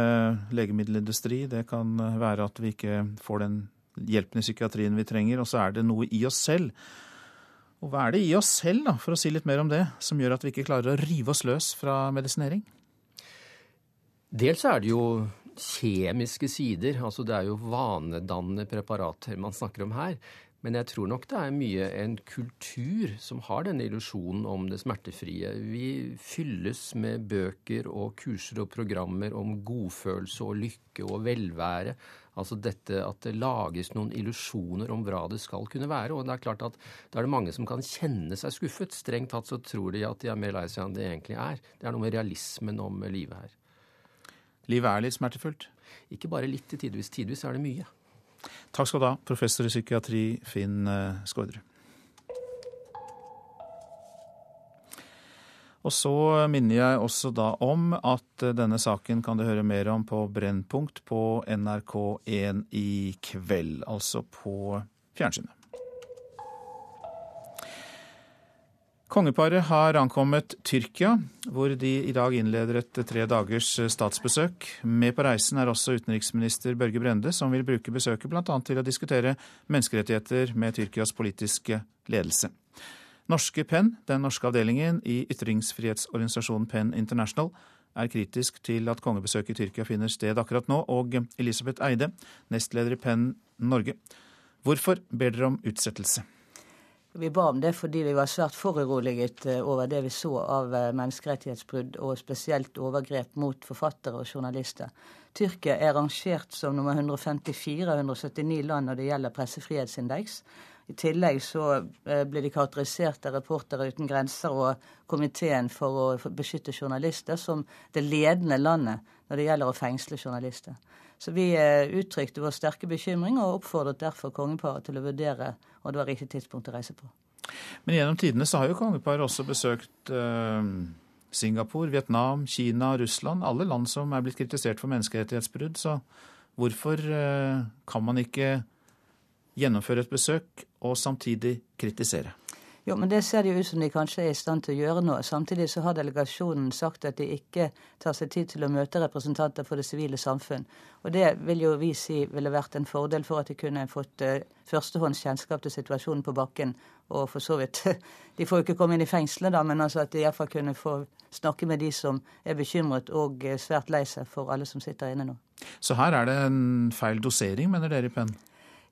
legemiddelindustri, det kan være at vi ikke får den hjelpen i psykiatrien vi trenger, og så er det noe i oss selv. Og hva er det i oss selv, da, for å si litt mer om det, som gjør at vi ikke klarer å rive oss løs fra medisinering? Dels er det jo kjemiske sider. altså Det er jo vanedannende preparater man snakker om her. Men jeg tror nok det er mye en kultur som har denne illusjonen om det smertefrie. Vi fylles med bøker og kurser og programmer om godfølelse og lykke og velvære. Altså dette at det lages noen illusjoner om hva det skal kunne være. Og det er klart at da er det mange som kan kjenne seg skuffet. Strengt tatt så tror de at de er mer lei seg enn det egentlig er. Det er noe med realismen om livet her. Livet er litt smertefullt? Ikke bare litt, tidvis. Tidvis er det mye. Takk skal du ha, professor i psykiatri Finn eh, Skårderud. Og så minner jeg også da om at eh, denne saken kan du høre mer om på Brennpunkt på NRK1 i kveld, altså på fjernsynet. Kongeparet har ankommet Tyrkia, hvor de i dag innleder et tre dagers statsbesøk. Med på reisen er også utenriksminister Børge Brende, som vil bruke besøket bl.a. til å diskutere menneskerettigheter med Tyrkias politiske ledelse. Norske PEN, den norske avdelingen i ytringsfrihetsorganisasjonen PEN International, er kritisk til at kongebesøket i Tyrkia finner sted akkurat nå, og Elisabeth Eide, nestleder i PEN Norge. Hvorfor ber dere om utsettelse? Vi ba om det fordi vi var svært foruroliget eh, over det vi så av eh, menneskerettighetsbrudd, og spesielt overgrep mot forfattere og journalister. Tyrkia er rangert som nummer 154 av 179 land når det gjelder pressefrihetsindeks. I tillegg så eh, ble de karakterisert av Reportere uten grenser og Komiteen for å beskytte journalister som det ledende landet når det gjelder å fengsle journalister. Så vi uttrykte vår sterke bekymring og oppfordret derfor kongeparet til å vurdere om det var riktig tidspunkt å reise på. Men gjennom tidene så har jo kongeparet også besøkt eh, Singapore, Vietnam, Kina, Russland. Alle land som er blitt kritisert for menneskerettighetsbrudd. Så hvorfor eh, kan man ikke gjennomføre et besøk og samtidig kritisere? Jo, men det ser det jo ut som de kanskje er i stand til å gjøre nå. Samtidig så har delegasjonen sagt at de ikke tar seg tid til å møte representanter for det sivile samfunn. Og det vil jo vi si ville vært en fordel for at de kunne fått uh, førstehånds kjennskap til situasjonen på bakken. Og for så vidt De får jo ikke komme inn i fengselet, da, men altså at de iallfall kunne få snakke med de som er bekymret og eh, svært lei seg for alle som sitter inne nå. Så her er det en feil dosering, mener dere Penn?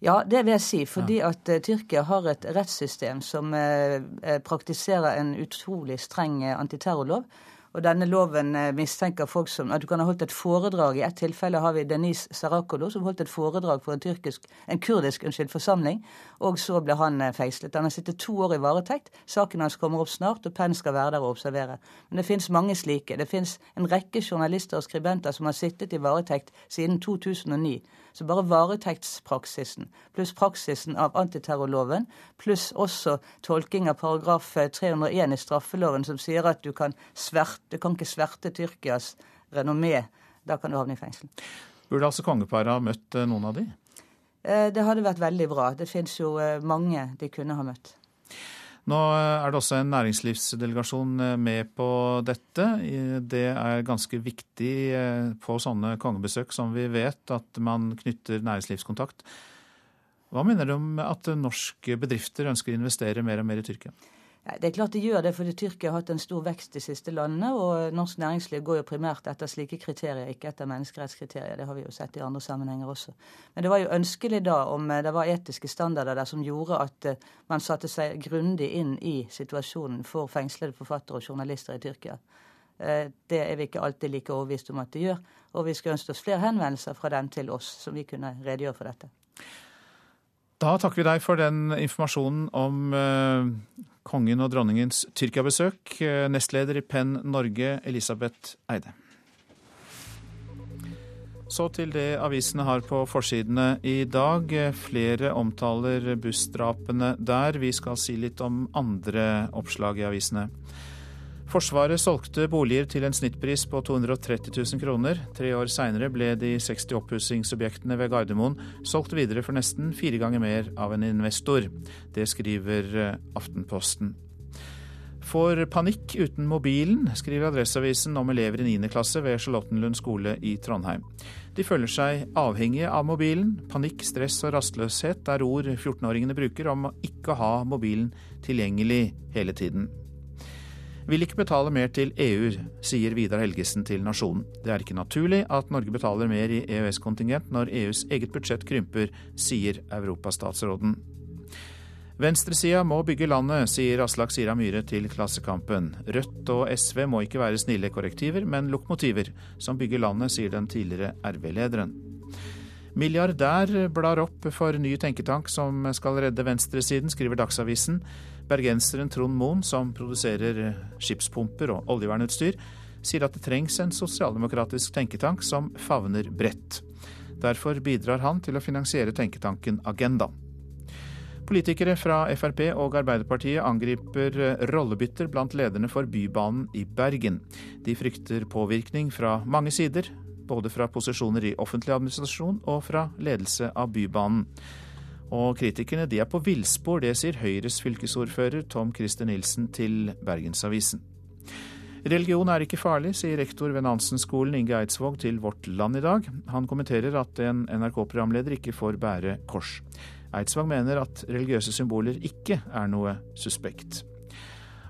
Ja, det vil jeg si. Fordi at uh, Tyrkia har et rettssystem som uh, praktiserer en utrolig streng antiterrorlov. Og denne loven mistenker folk som at du kan ha holdt et foredrag. I ett tilfelle har vi Denise Sarakolo, som holdt et foredrag for en, tyrkisk, en kurdisk unnskyld, forsamling. Og så ble han fengslet. Han har sittet to år i varetekt. Saken hans kommer opp snart, og Penn skal være der og observere. Men det finnes mange slike. Det finnes en rekke journalister og skribenter som har sittet i varetekt siden 2009. Så bare varetektspraksisen pluss praksisen av antiterrorloven, pluss også tolking av paragraf 301 i straffeloven som sier at du kan, sverte, du kan ikke sverte Tyrkias renommé. Da kan du havne i fengsel. Burde altså kongeparet ha møtt eh, noen av de? Eh, det hadde vært veldig bra. Det fins jo eh, mange de kunne ha møtt. Nå er det også en næringslivsdelegasjon med på dette. Det er ganske viktig på sånne kongebesøk som vi vet, at man knytter næringslivskontakt. Hva mener du om at norske bedrifter ønsker å investere mer og mer i Tyrkia? Det er klart de gjør det, fordi Tyrkia har hatt en stor vekst de siste landene. Og norsk næringsliv går jo primært etter slike kriterier, ikke etter menneskerettskriterier. Det har vi jo sett i andre sammenhenger også. Men det var jo ønskelig da om eh, det var etiske standarder der som gjorde at eh, man satte seg grundig inn i situasjonen for fengslede forfattere og journalister i Tyrkia. Eh, det er vi ikke alltid like overbevist om at de gjør. Og vi skulle ønske oss flere henvendelser fra dem til oss, som vi kunne redegjøre for dette. Da takker vi deg for den informasjonen om kongen og dronningens Tyrkia-besøk. Nestleder i Penn Norge, Elisabeth Eide. Så til det avisene har på forsidene i dag. Flere omtaler bussdrapene der. Vi skal si litt om andre oppslag i avisene. Forsvaret solgte boliger til en snittpris på 230 000 kroner. Tre år seinere ble de 60 oppussingsobjektene ved Gardermoen solgt videre for nesten fire ganger mer av en investor. Det skriver eh, Aftenposten. Får panikk uten mobilen, skriver Adresseavisen om elever i 9. klasse ved Charlottenlund skole i Trondheim. De føler seg avhengige av mobilen. Panikk, stress og rastløshet er ord 14-åringene bruker om å ikke ha mobilen tilgjengelig hele tiden. Vil ikke betale mer til EU, sier Vidar Helgesen til Nasjonen. Det er ikke naturlig at Norge betaler mer i EØS-kontingent når EUs eget budsjett krymper, sier europastatsråden. Venstresida må bygge landet, sier Aslak Sira Myhre til Klassekampen. Rødt og SV må ikke være snille korrektiver, men lokomotiver som bygger landet, sier den tidligere RV-lederen. Milliardær blar opp for ny tenketank som skal redde venstresiden, skriver Dagsavisen. Bergenseren Trond Moen, som produserer skipspumper og oljevernutstyr, sier at det trengs en sosialdemokratisk tenketank som favner bredt. Derfor bidrar han til å finansiere tenketanken Agenda. Politikere fra Frp og Arbeiderpartiet angriper rollebytter blant lederne for Bybanen i Bergen. De frykter påvirkning fra mange sider, både fra posisjoner i offentlig administrasjon og fra ledelse av Bybanen. Og kritikerne de er på villspor, det sier Høyres fylkesordfører Tom Christer Nilsen til Bergensavisen. Religion er ikke farlig, sier rektor ved Nansen-skolen Inge Eidsvåg til Vårt Land i dag. Han kommenterer at en NRK-programleder ikke får bære kors. Eidsvåg mener at religiøse symboler ikke er noe suspekt.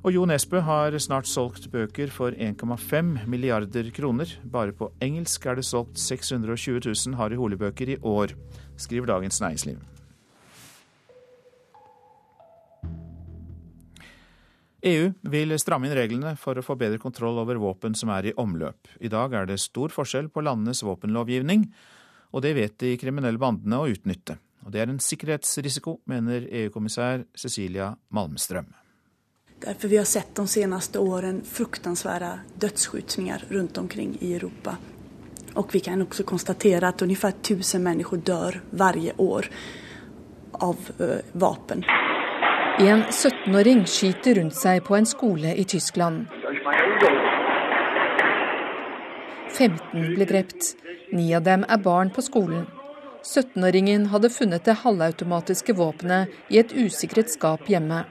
Og Jo Nesbø har snart solgt bøker for 1,5 milliarder kroner. Bare på engelsk er det solgt 620 000 Harry Hole-bøker i år, skriver Dagens Næringsliv. EU vil stramme inn reglene for å få bedre kontroll over våpen som er i omløp. I dag er det stor forskjell på landenes våpenlovgivning, og det vet de kriminelle bandene å utnytte. Og det er en sikkerhetsrisiko, mener EU-kommissær Cecilia Malmström. Derfor vi har sett de seneste årene fruktansvære dødsskytinger rundt omkring i Europa. Og vi kan også konstatere at omtrent 1000 mennesker dør hvert år av uh, våpen. En 17-åring skyter rundt seg på en skole i Tyskland. 15 ble drept. Ni av dem er barn på skolen. 17-åringen hadde funnet det halvautomatiske våpenet i et usikret skap hjemme.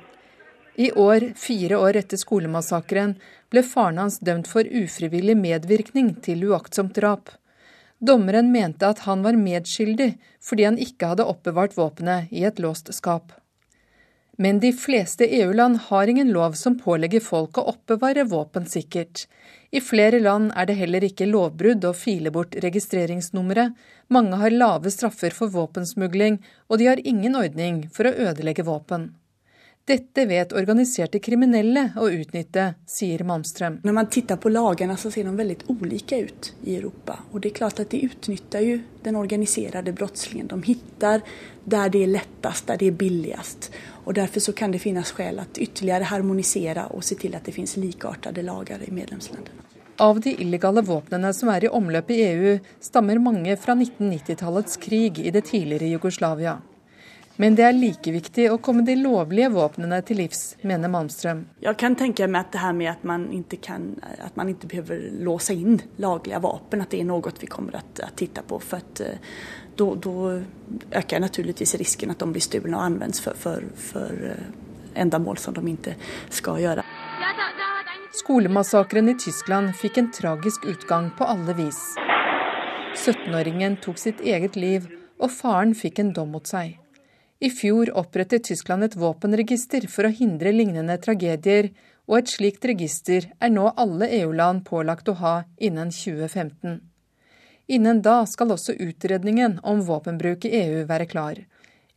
I år, fire år etter skolemassakren, ble faren hans dømt for ufrivillig medvirkning til uaktsomt drap. Dommeren mente at han var medskyldig fordi han ikke hadde oppbevart våpenet i et låst skap. Men de fleste EU-land har ingen lov som pålegger folk å oppbevare våpen sikkert. I flere land er det heller ikke lovbrudd å file bort registreringsnummeret, mange har lave straffer for våpensmugling, og de har ingen ordning for å ødelegge våpen. Dette vet organiserte kriminelle å utnytte, sier Malmström. Når man ser på lagene, så ser de veldig ulike ut i Europa. Og det er klart at de utnytter jo den organiserte brottsligheten. De finner der det er lettest, der det er billigst. Og Derfor så kan det finnes grunn til ytterligere harmonisere og se til at det finnes likeartede lager i medlemslandene. Av de illegale våpnene som er i omløp i EU, stammer mange fra 1990-tallets krig i det tidligere Jugoslavia. Men det er like viktig å komme de lovlige våpnene til livs, mener Malmström. Jeg kan tenke meg at det her med at man ikke, kan, at man ikke behøver låse inn laglige våpen, at det er noe vi kommer til å titte på. for at da, då, øker naturligvis risken at de blir stulna og används for, för, för ändamål som de ikke skal gjøre. Skolemassakren i Tyskland fikk en tragisk utgang på alle vis. 17-åringen tok sitt eget liv, og faren fikk en dom mot seg. I fjor opprettet Tyskland et våpenregister for å hindre lignende tragedier, og et slikt register er nå alle EU-land pålagt å ha innen 2015. Innen da skal også utredningen om våpenbruk i EU være klar.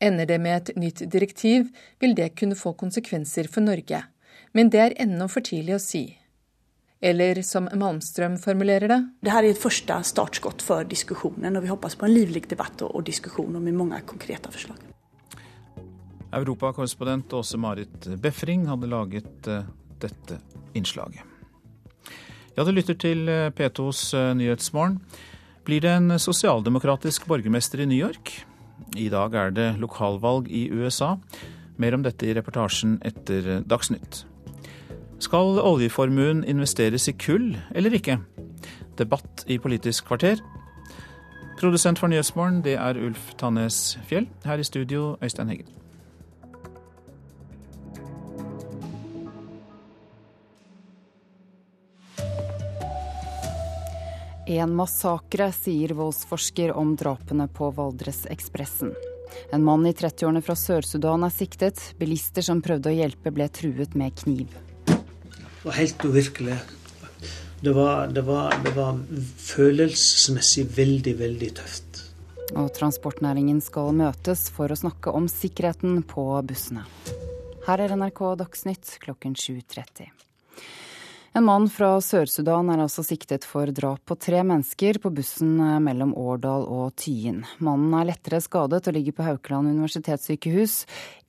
Ender det med et nytt direktiv, vil det kunne få konsekvenser for Norge. Men det er ennå for tidlig å si. Eller som Malmström formulerer det Det her er et første startskott for diskusjonen, og vi håper på en livlig debatt og diskusjon med mange konkrete forslag. Europakorrespondent Åse Marit Befring hadde laget uh, dette innslaget. Ja, du lytter til P2s uh, Nyhetsmorgen. Blir det en sosialdemokratisk borgermester i New York? I dag er det lokalvalg i USA. Mer om dette i reportasjen etter Dagsnytt. Skal oljeformuen investeres i kull eller ikke? Debatt i Politisk kvarter. Produsent for Nyhetsmorgen, det er Ulf Tannes Fjell. Her i studio, Øystein Heggen. En massakre, sier voldsforsker om drapene på Valdresekspressen. En mann i 30-årene fra Sør-Sudan er siktet. Bilister som prøvde å hjelpe, ble truet med kniv. Det var helt uvirkelig. Det var, det var, det var følelsesmessig veldig, veldig tøft. Og transportnæringen skal møtes for å snakke om sikkerheten på bussene. Her er NRK Dagsnytt klokken 7.30. En mann fra Sør-Sudan er altså siktet for drap på tre mennesker på bussen mellom Årdal og Tyin. Mannen er lettere skadet og ligger på Haukeland universitetssykehus.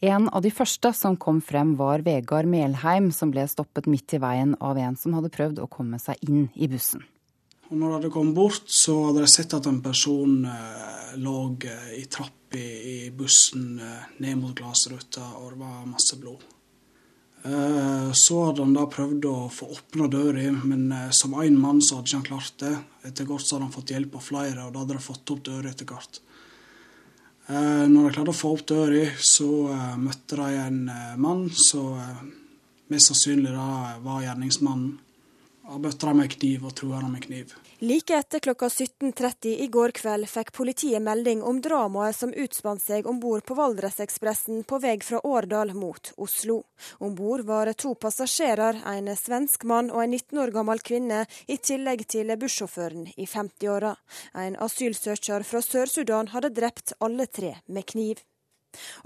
En av de første som kom frem var Vegard Melheim, som ble stoppet midt i veien av en som hadde prøvd å komme seg inn i bussen. Og når jeg hadde kommet bort, så hadde jeg sett at en person eh, lå eh, i trapp i, i bussen eh, ned mot glassruta, og det var masse blod. Eh, så hadde han da prøvd å få åpna døra, men eh, som én mann så hadde ikke han klart det. Etter hvert så hadde han fått hjelp av flere, og da hadde de fått opp døra etter hvert. Eh, når de klarte å få opp døra, så møtte de en mann som mest sannsynlig da var gjerningsmannen. Han møtte dem med kniv og trua dem med kniv. Like etter klokka 17.30 i går kveld fikk politiet melding om dramaet som utspant seg om bord på Valdresekspressen på vei fra Årdal mot Oslo. Om bord var to passasjerer, en svensk mann og en 19 år gammel kvinne, i tillegg til bussjåføren i 50-åra. En asylsøker fra Sør-Sudan hadde drept alle tre med kniv.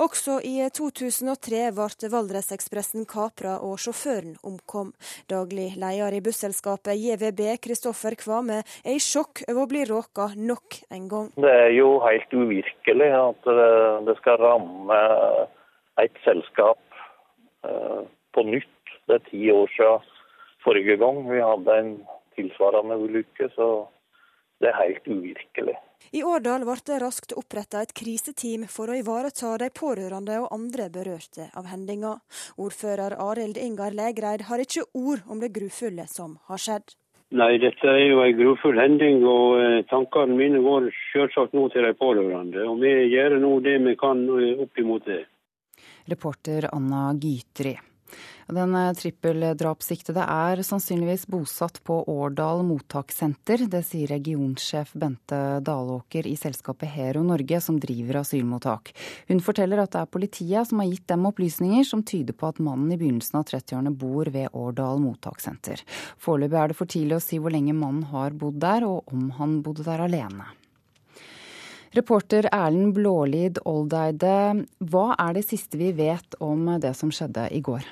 Også i 2003 ble Valdresekspressen kapra og sjåføren omkom. Daglig leder i busselskapet JVB, Kristoffer Kvame, er i sjokk over å bli råka nok en gang. Det er jo helt uvirkelig at det skal ramme et selskap eh, på nytt. Det er ti år siden forrige gang vi hadde en tilsvarende ulykke, så det er helt uvirkelig. I Årdal ble det raskt oppretta et kriseteam for å ivareta de pårørende og andre berørte av hendinga. Ordfører Arild Ingar Legreid har ikke ord om det grufulle som har skjedd. Nei, dette er jo en grufull hending, og eh, tankene mine går selvsagt nå til de pårørende. Og vi gjør nå det vi kan eh, opp imot det. Reporter Anna Gytri. Den eh, trippeldrapssiktede er sannsynligvis bosatt på Årdal mottakssenter. Det sier regionsjef Bente Dalåker i selskapet Hero Norge, som driver asylmottak. Hun forteller at det er politiet som har gitt dem opplysninger som tyder på at mannen i begynnelsen av 30-årene bor ved Årdal mottakssenter. Foreløpig er det for tidlig å si hvor lenge mannen har bodd der, og om han bodde der alene. Reporter Erlend Blålid Oldeide, hva er det siste vi vet om det som skjedde i går?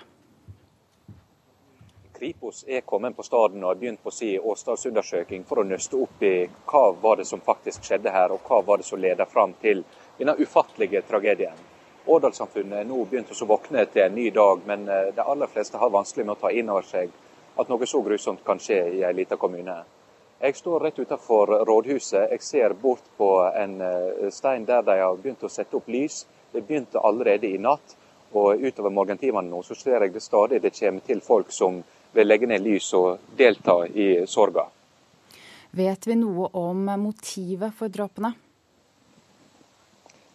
Kripos er kommet på staden og har begynt på sin åstadsundersøking for å nøste opp i hva var det som faktisk skjedde her, og hva var det som ledet fram til denne ufattelige tragedien. Årdalssamfunnet er nå begynt å våkne til en ny dag, men eh, de aller fleste har vanskelig med å ta inn over seg at noe så grusomt kan skje i en liten kommune. Jeg står rett utenfor rådhuset. Jeg ser bort på en eh, stein der de har begynt å sette opp lys. Det begynte allerede i natt. Og utover morgentimene nå så ser jeg det stadig det kommer til folk som vil legge ned lys og delta i sorga. Vet vi noe om motivet for drapene?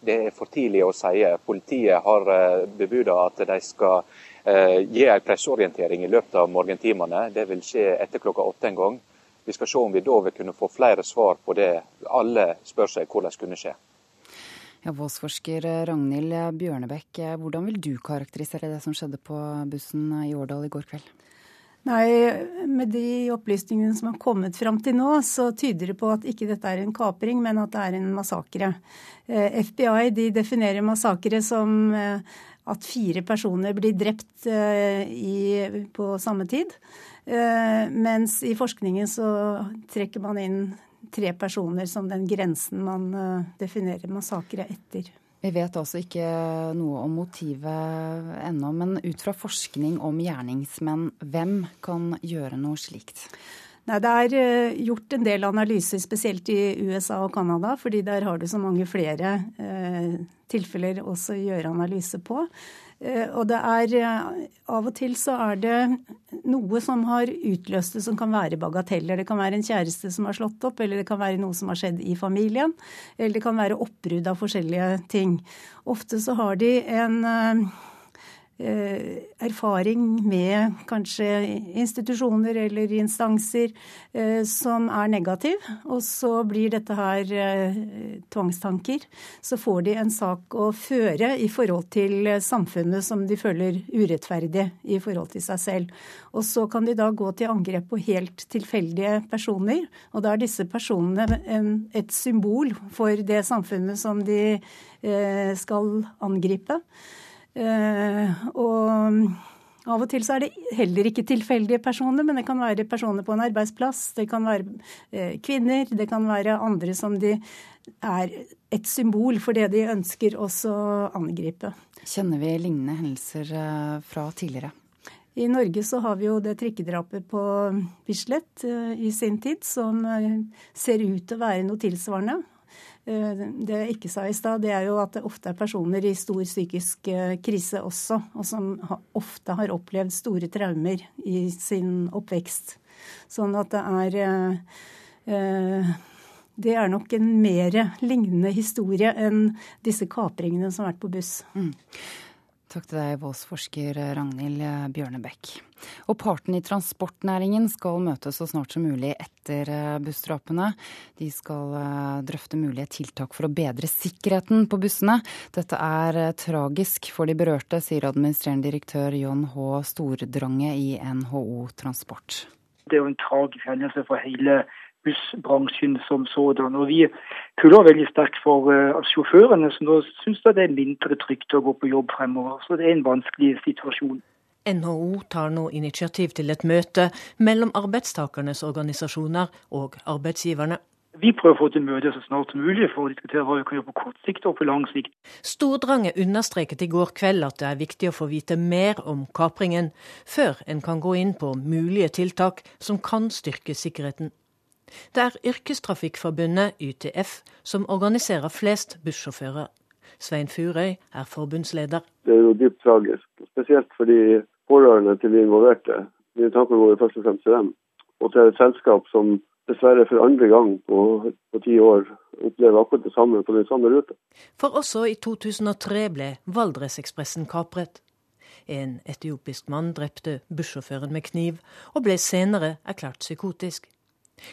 Det er for tidlig å si. Politiet har bebudet bebuda at de skal eh, gi en presseorientering i løpet av morgentimene. Det vil skje etter klokka åtte en gang. Vi skal se om vi da vil kunne få flere svar på det alle spør seg hvordan det kunne skje. Ja, Voldsforsker Ragnhild Bjørnebekk, hvordan vil du karakterisere det som skjedde på bussen i Årdal i går kveld? Nei, Med de opplysningene som har kommet fram til nå, så tyder det på at ikke dette er en kapring, men at det er en massakre. Eh, FBI de definerer massakre som eh, at fire personer blir drept eh, i, på samme tid. Mens i forskningen så trekker man inn tre personer som den grensen man definerer massakre etter. Vi vet altså ikke noe om motivet ennå, men ut fra forskning om gjerningsmenn, hvem kan gjøre noe slikt? Nei, Det er eh, gjort en del analyser, spesielt i USA og Canada, fordi der har du så mange flere eh, tilfeller også å gjøre analyse på. Eh, og det er eh, Av og til så er det noe som har utløst det, som kan være bagateller. Det kan være en kjæreste som har slått opp, eller det kan være noe som har skjedd i familien. Eller det kan være oppbrudd av forskjellige ting. Ofte så har de en, eh, erfaring med kanskje institusjoner eller instanser eh, som er negativ, og så blir dette her eh, tvangstanker. Så får de en sak å føre i forhold til samfunnet som de føler urettferdig i forhold til seg selv. Og så kan de da gå til angrep på helt tilfeldige personer, og da er disse personene en, et symbol for det samfunnet som de skal angripe. Eh, og av og til så er det heller ikke tilfeldige personer, men det kan være personer på en arbeidsplass, det kan være eh, kvinner, det kan være andre som de er et symbol for det de ønsker også å angripe. Kjenner vi lignende hendelser eh, fra tidligere? I Norge så har vi jo det trikkedrapet på Bislett i sin tid, som ser ut til å være noe tilsvarende. Eh, det jeg ikke sa i stad, det er jo at det ofte er personer i stor psykisk eh, krise også, og som ofte har opplevd store traumer i sin oppvekst. Sånn at det er eh, Det er nok en mer lignende historie enn disse kapringene som har vært på buss. Mm. Takk til deg, voldsforsker Ragnhild Bjørnebekk. Og partene i transportnæringen skal møtes så snart som mulig etter eh, bussdrapene. De skal eh, drøfte mulige tiltak for å bedre sikkerheten på bussene. Dette er eh, tragisk for de berørte, sier administrerende direktør John H. Stordrange i NHO Transport. Det er jo en tragisk hendelse for hele bussbransjen som sådan. Og vi puller veldig sterkt for sjåførene, som nå syns det er mindre trygt å gå på jobb fremover. Så det er en vanskelig situasjon. NHO tar nå initiativ til et møte mellom arbeidstakernes organisasjoner og arbeidsgiverne. Vi prøver å få til møte så snart som mulig for å diskutere hva vi kan gjøre på kort sikt og på lang sikt. Stordrange understreket i går kveld at det er viktig å få vite mer om kapringen, før en kan gå inn på mulige tiltak som kan styrke sikkerheten. Det er Yrkestrafikkforbundet, YTF, som organiserer flest bussjåfører. Svein Furøy er forbundsleder. Det er jo dypt tragisk, spesielt fordi pårørende til de involverte. Mine tanker går først og fremst til dem. Og til et selskap som dessverre for andre gang på, på ti år opplever akkurat det samme på den samme ruta. For også i 2003 ble Valdresekspressen kapret. En etiopisk mann drepte bussjåføren med kniv, og ble senere erklært psykotisk.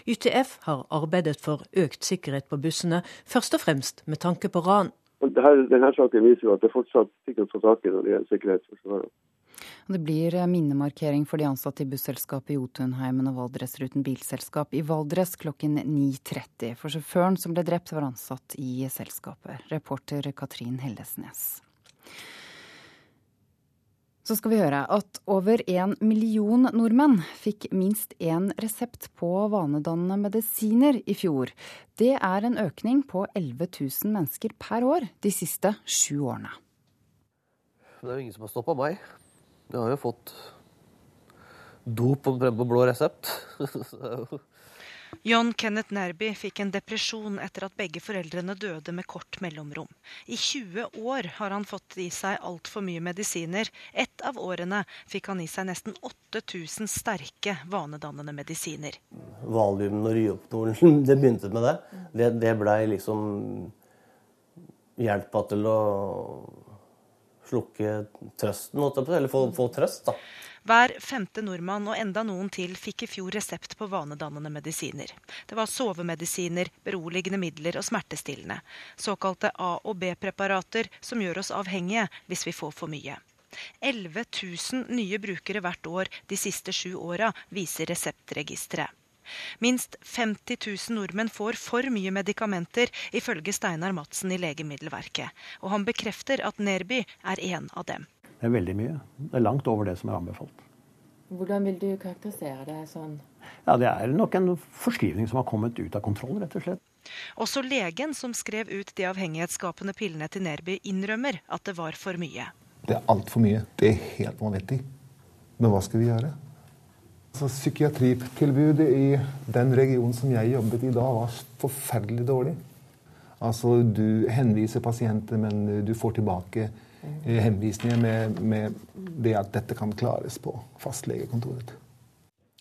YTF har arbeidet for økt sikkerhet på bussene, først og fremst med tanke på ran. Denne saken viser jo at det fortsatt sikkert å få tak i når det gjelder sikkerhet. Det blir eh, minnemarkering for de ansatte i busselskapet Jotunheimen og Valdresruten bilselskap i Valdres klokken 9.30. For sjåføren som ble drept, var ansatt i selskapet. Reporter Katrin Hellesnes. Så skal vi høre at over en million nordmenn fikk minst én resept på vanedannende medisiner i fjor. Det er en økning på 11 000 mennesker per år de siste sju årene. Det er jo ingen som har stoppa meg. Jeg har jo fått dop på, blå resept. John Kenneth Nerby fikk en depresjon etter at begge foreldrene døde med kort mellomrom. I 20 år har han fått i seg altfor mye medisiner. Ett av årene fikk han i seg nesten 8000 sterke vanedannende medisiner. Valium og Ryopnol, det begynte med det. Det, det blei liksom hjelpa til å slukke trøsten, eller få, få trøst, da. Hver femte nordmann og enda noen til fikk i fjor resept på vanedannende medisiner. Det var sovemedisiner, beroligende midler og smertestillende. Såkalte A- og B-preparater som gjør oss avhengige hvis vi får for mye. 11 000 nye brukere hvert år de siste sju åra, viser Reseptregisteret. Minst 50 000 nordmenn får for mye medikamenter, ifølge Steinar Madsen i Legemiddelverket. Og han bekrefter at Nerby er en av dem. Det er veldig mye. Det er langt over det som er anbefalt. Hvordan vil du karakterisere det sånn? Ja, Det er nok en forskrivning som har kommet ut av kontroll, rett og slett. Også legen som skrev ut de avhengighetsskapende pillene til Nerby, innrømmer at det var for mye. Det er altfor mye. Det er helt vanvittig. Men hva skal vi gjøre? Altså, psykiatritilbudet i den regionen som jeg jobbet i da, var forferdelig dårlig. Altså, Du henviser pasienter, men du får tilbake henvisninger med, med det at dette kan klares på fastlegekontoret.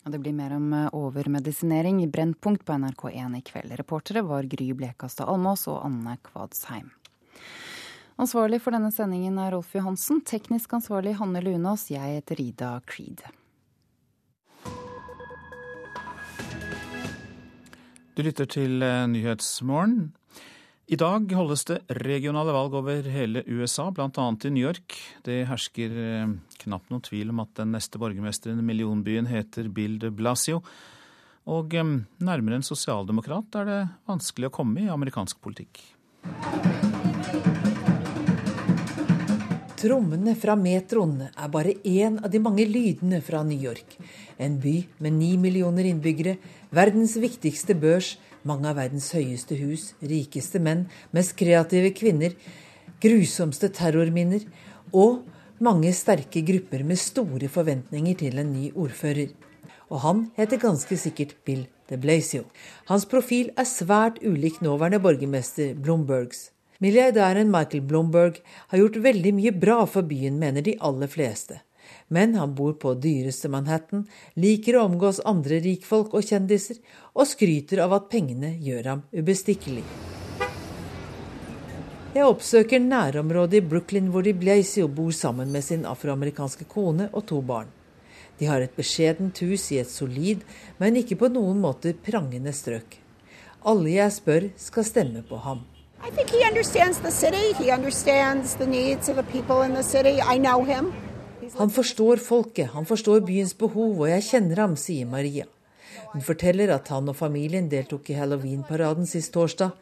Det blir mer om eh, overmedisinering i Brennpunkt på NRK1 i kveld. Reportere var Gry Blekastad Almås og Anne Kvadsheim. Ansvarlig for denne sendingen er Rolf Johansen. Teknisk ansvarlig Hanne Lunås. Jeg heter Ida Creed. Du lytter til eh, Nyhetsmorgen. I dag holdes det regionale valg over hele USA, bl.a. i New York. Det hersker eh, knapt noen tvil om at den neste borgermesteren i millionbyen heter Bill de Blasio. Og eh, nærmere en sosialdemokrat er det vanskelig å komme i amerikansk politikk. Trommene fra metroen er bare én av de mange lydene fra New York. En by med ni millioner innbyggere, verdens viktigste børs, mange av verdens høyeste hus, rikeste menn, mest kreative kvinner, grusomste terrorminner og mange sterke grupper med store forventninger til en ny ordfører. Og han heter ganske sikkert Bill de Blasio. Hans profil er svært ulik nåværende borgermester Blombergs. Milliardæren Michael Blomberg har gjort veldig mye bra for byen, mener de aller fleste. Men han bor på dyreste Manhattan, liker å omgås andre rikfolk og kjendiser, og skryter av at pengene gjør ham ubestikkelig. Jeg oppsøker nærområdet i Brooklyn hvor de Blasio bor sammen med sin afroamerikanske kone og to barn. De har et beskjedent hus i et solid, men ikke på noen måte prangende strøk. Alle jeg spør, skal stemme på ham. I think he understands the city. He understands the needs of the people in the city. I know him. Han forstår folket, han forstår byens behov, og jeg kjenner ham, sier Maria. Hun forteller at han og familien deltok i halloweenparaden sist torsdag.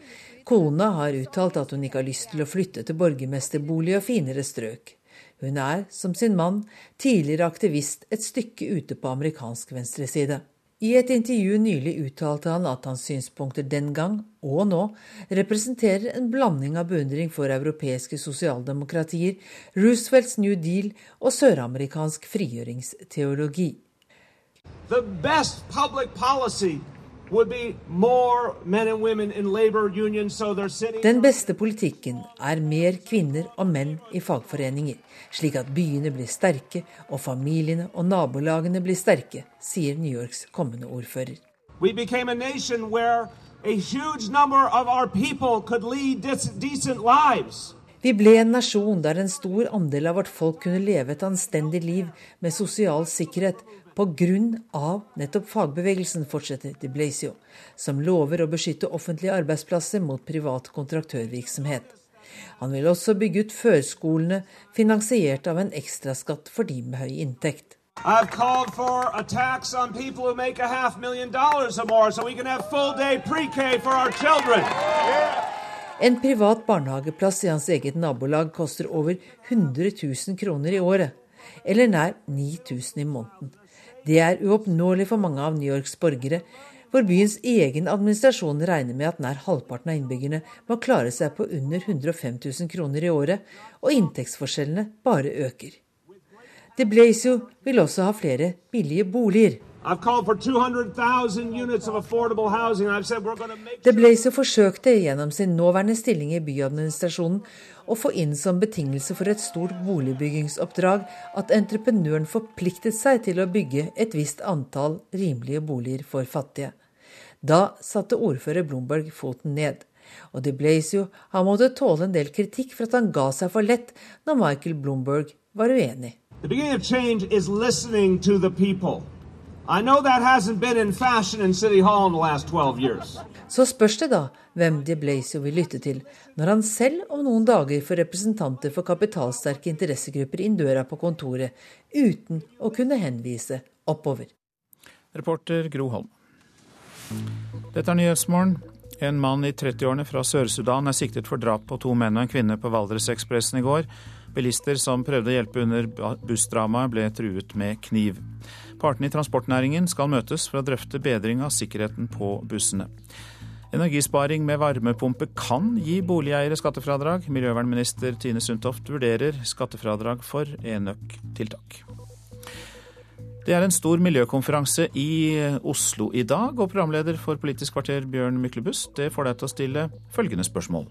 Kona har uttalt at hun ikke har lyst til å flytte til borgermesterbolig og finere strøk. Hun er, som sin mann, tidligere aktivist et stykke ute på amerikansk venstreside. I et intervju nylig uttalte han at hans synspunkter den gang, og nå, representerer en blanding av beundring for europeiske sosialdemokratier, Roosevelts New Deal og søramerikansk frigjøringsteologi. The best public den beste politikken er mer kvinner og menn i fagforeninger, slik at byene blir sterke og familiene og nabolagene blir sterke, sier New Yorks kommende ordfører. We became a nation where a huge number of our people could lead decent lives. Vi ble en nasjon der en stor andel av vårt folk kunne leve et anstendig liv med sosial sikkerhet pga. nettopp fagbevegelsen, fortsetter de Blasio, som lover å beskytte offentlige arbeidsplasser mot privat kontraktørvirksomhet. Han vil også bygge ut førskolene, finansiert av en ekstraskatt for de med høy inntekt. I've called for a tax on people who make a half million dollars or more, so we can have full day pre-K for our children. En privat barnehageplass i hans eget nabolag koster over 100 000 kroner i året, eller nær 9000 i måneden. Det er uoppnåelig for mange av New Yorks borgere, hvor byens egen administrasjon regner med at nær halvparten av innbyggerne må klare seg på under 105 000 kroner i året, og inntektsforskjellene bare øker. De Blasio vil også ha flere billige boliger. De Blasio forsøkte gjennom sin nåværende stilling i byadministrasjonen å få inn som betingelse for et stort boligbyggingsoppdrag at entreprenøren forpliktet seg til å bygge et visst antall rimelige boliger for fattige. Da satte ordfører Blomberg foten ned. Og de Blasio har måttet tåle en del kritikk for at han ga seg for lett når Michael Blomberg var uenig. The beginning of change is listening to the people. Så spørs det da hvem de Blasio vil lytte til, når han selv om noen dager får representanter for kapitalsterke interessegrupper inn døra på kontoret, uten å kunne henvise oppover. Reporter Gro Holm. Dette er Nyhetsmorgen. En mann i 30-årene fra Sør-Sudan er siktet for drap på to menn og en kvinne på Valdresekspressen i går. Bilister som prøvde å hjelpe under bussdramaet, ble truet med kniv. Partene i transportnæringen skal møtes for å drøfte bedring av sikkerheten på bussene. Energisparing med varmepumpe kan gi boligeiere skattefradrag. Miljøvernminister Tine Sundtoft vurderer skattefradrag for enøktiltak. Det er en stor miljøkonferanse i Oslo i dag, og programleder for Politisk kvarter Bjørn Myklebust, det får deg til å stille følgende spørsmål.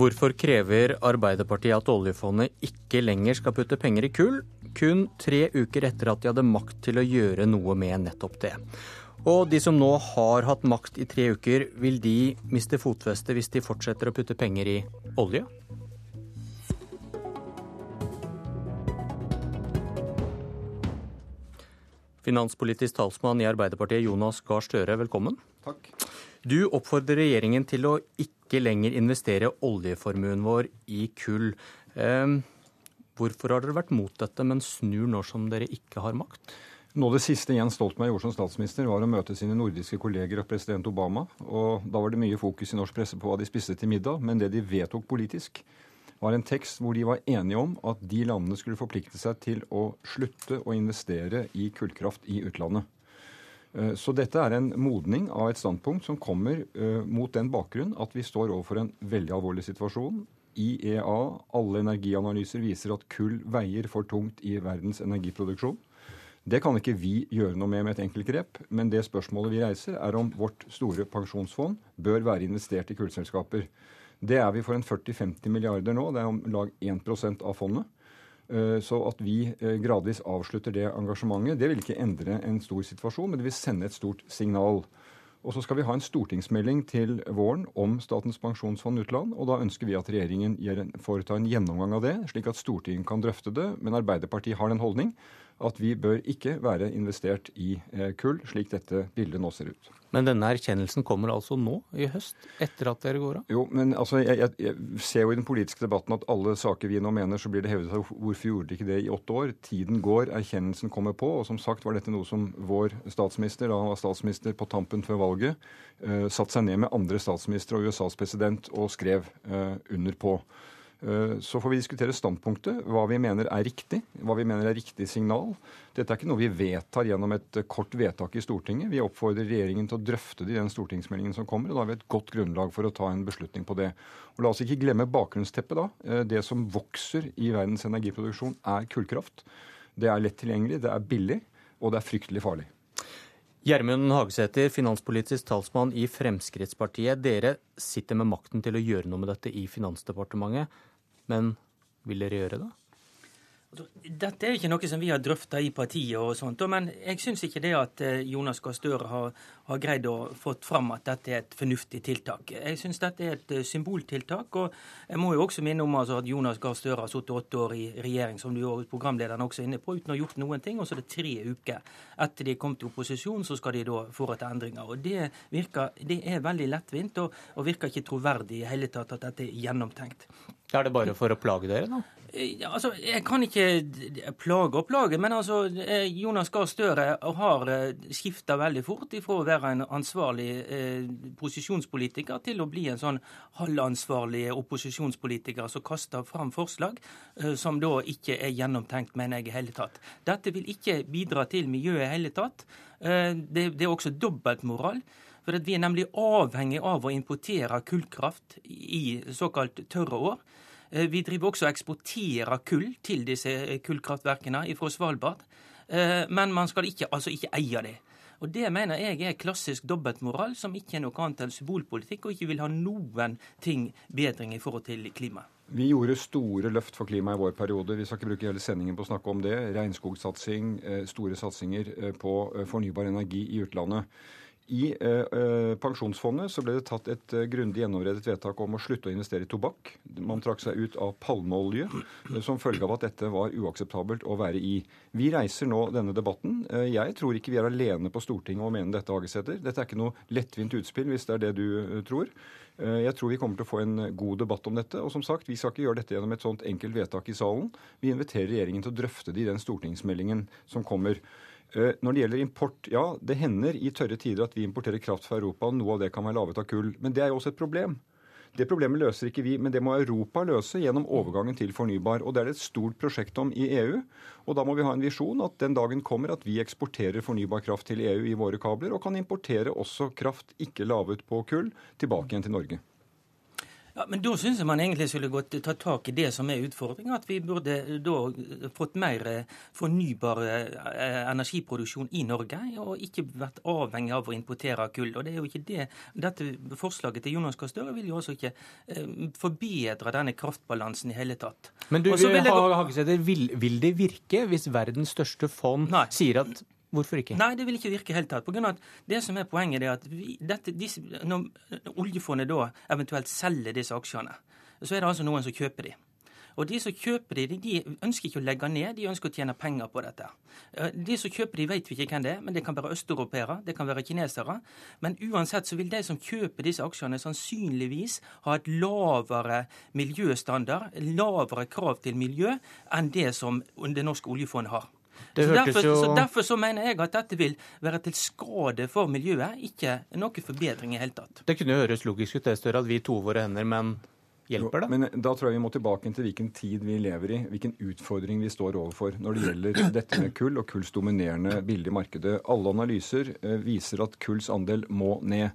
Hvorfor krever Arbeiderpartiet at oljefondet ikke lenger skal putte penger i kull, kun tre uker etter at de hadde makt til å gjøre noe med nettopp det? Og de som nå har hatt makt i tre uker, vil de miste fotfeste hvis de fortsetter å putte penger i olje? Finanspolitisk talsmann i Arbeiderpartiet, Jonas Gahr Støre, velkommen. Takk. Du oppfordrer regjeringen til å ikke lenger investere oljeformuen vår i kull. Eh, hvorfor har dere vært mot dette, men snur nå som dere ikke har makt? Nå Det siste Jens Stoltenberg gjorde som statsminister, var å møte sine nordiske kolleger og president Obama. og Da var det mye fokus i norsk presse på hva de spiste til middag, men det de vedtok politisk, var en tekst hvor de var enige om at de landene skulle forplikte seg til å slutte å investere i kullkraft i utlandet. Eh, så dette er en modning av et standpunkt som kommer eh, mot den bakgrunn at vi står overfor en veldig alvorlig situasjon. IEA, alle energianalyser viser at kull veier for tungt i verdens energiproduksjon. Det kan ikke vi gjøre noe med med et enkelt grep, men det spørsmålet vi reiser, er om vårt store pensjonsfond bør være investert i kullselskaper. Det er vi for en 40-50 milliarder nå. Det er om lag 1% av fondet. Eh, så at vi eh, gradvis avslutter det engasjementet, det vil ikke endre en stor situasjon, men det vil sende et stort signal. Og så skal vi ha en stortingsmelding til våren om Statens pensjonsfond utland. Og da ønsker vi at regjeringen foretar en gjennomgang av det, slik at Stortinget kan drøfte det. Men Arbeiderpartiet har den holdning at vi bør ikke være investert i eh, kull, slik dette bildet nå ser ut. Men denne erkjennelsen kommer altså nå i høst, etter at dere går av? Jo, men altså, jeg, jeg, jeg ser jo i den politiske debatten at alle saker vi nå mener, så blir det hevdet at hvorfor gjorde de ikke det i åtte år? Tiden går, erkjennelsen kommer på. Og som sagt var dette noe som vår statsminister, da han var statsminister på tampen før valget, uh, satte seg ned med andre statsministre og USAs president og skrev uh, under på. Eh, så får vi diskutere standpunktet, hva vi mener er riktig, hva vi mener er riktig signal. Dette er ikke noe vi vedtar gjennom et kort vedtak i Stortinget. Vi oppfordrer regjeringen til å drøfte det i den stortingsmeldingen som kommer, og da har vi et godt grunnlag for å ta en beslutning på det. Og La oss ikke glemme bakgrunnsteppet, da. Eh, det som vokser i verdens energiproduksjon, er kullkraft. Det er lett tilgjengelig, det er billig, og det er fryktelig farlig. Gjermund Hagesæter, finanspolitisk talsmann i Fremskrittspartiet. Dere sitter med makten til å gjøre noe med dette i Finansdepartementet. Men vil dere gjøre det? Dette er ikke noe som vi har drøfta i partiet, og sånt, men jeg syns ikke det at eh, Jonas Gahr Støre har, har, greid å fått fram at dette er et fornuftig tiltak. Jeg syns dette er et eh, symboltiltak. og Jeg må jo også minne om altså, at Jonas Gahr Støre har sittet åtte år i regjering, som du og programlederen også er inne på, uten å ha gjort noen ting. Og så er det tre uker etter de kom til opposisjon, så skal de da foreta endringer. og Det, virker, det er veldig lettvint, og, og virker ikke troverdig i hele tatt at dette er gjennomtenkt. Er det bare for å plage dere, da? Altså, Jeg kan ikke plage og plage, men altså, eh, Jonas Gahr Støre har eh, skifta veldig fort ifra å være en ansvarlig eh, posisjonspolitiker til å bli en sånn halvansvarlig opposisjonspolitiker som kaster fram forslag som da ikke er gjennomtenkt, mener jeg i hele tatt. Dette vil ikke bidra til miljøet i hele tatt. Det, det er også dobbeltmoral. For Vi er nemlig avhengig av å importere kullkraft i såkalt tørre år. Eh, vi driver også og eksporterer kull til disse eh, kullkraftverkene fra Svalbard. Eh, men man skal ikke, altså ikke eie det. Og Det mener jeg er klassisk dobbeltmoral, som ikke er noe annet enn symbolpolitikk, og ikke vil ha noen ting bedring i forhold til klima. Vi gjorde store løft for klimaet i vår periode. Vi skal ikke bruke hele sendingen på å snakke om det. Regnskogsatsing, store satsinger på fornybar energi i utlandet. I eh, eh, pensjonsfondet så ble det tatt et eh, grundig gjennomredet vedtak om å slutte å investere i tobakk. Man trakk seg ut av palmeolje som følge av at dette var uakseptabelt å være i. Vi reiser nå denne debatten. Jeg tror ikke vi er alene på Stortinget å mene dette, Hagesæter. Dette er ikke noe lettvint utspill, hvis det er det du tror. Jeg tror vi kommer til å få en god debatt om dette. Og som sagt, vi skal ikke gjøre dette gjennom et sånt enkelt vedtak i salen. Vi inviterer regjeringen til å drøfte det i den stortingsmeldingen som kommer. Eh, når det gjelder import, ja, det hender i tørre tider at vi importerer kraft fra Europa. og Noe av det kan være laget av kull. Men det er jo også et problem. Det problemet løser ikke vi, men det må Europa løse gjennom overgangen til fornybar. Og Det er det et stort prosjekt om i EU. Og Da må vi ha en visjon at den dagen kommer at vi eksporterer fornybar kraft til EU i våre kabler, og kan importere også kraft ikke laget på kull tilbake igjen til Norge. Ja, men Da syns jeg man egentlig skulle gått, ta tak i det som er utfordringa. At vi burde da fått mer eh, fornybar eh, energiproduksjon i Norge, og ikke vært avhengig av å importere kull. Og det er jo ikke det. Dette forslaget til Jonas Gahr Støre vil jo også ikke eh, forbedre denne kraftbalansen i hele tatt. Men du, Hagesæter, vil, vil det virke hvis verdens største fond Nei. sier at Hvorfor ikke? Nei, det vil ikke virke helt tatt. På grunn av at det som er Poenget er at vi, dette, disse, når oljefondet da eventuelt selger disse aksjene, så er det altså noen som kjøper de. Og de som kjøper de, de ønsker ikke å legge ned, de ønsker å tjene penger på dette. Eh, de som kjøper de vet vi ikke hvem det er, men det kan være østeuropeere, det kan være kinesere. Men uansett så vil de som kjøper disse aksjene sannsynligvis ha et lavere miljøstandard, lavere krav til miljø, enn det som det norske oljefondet har. Så derfor, jo... så derfor, så mener jeg at dette vil være til skade for miljøet, ikke noe forbedring i hele tatt. Det kunne jo høres logisk ut det, Støre, at vi toer våre hender, men hjelper det? Men Da tror jeg vi må tilbake til hvilken tid vi lever i, hvilken utfordring vi står overfor når det gjelder dette med kull og kulls dominerende bilde i markedet. Alle analyser eh, viser at kulls andel må ned.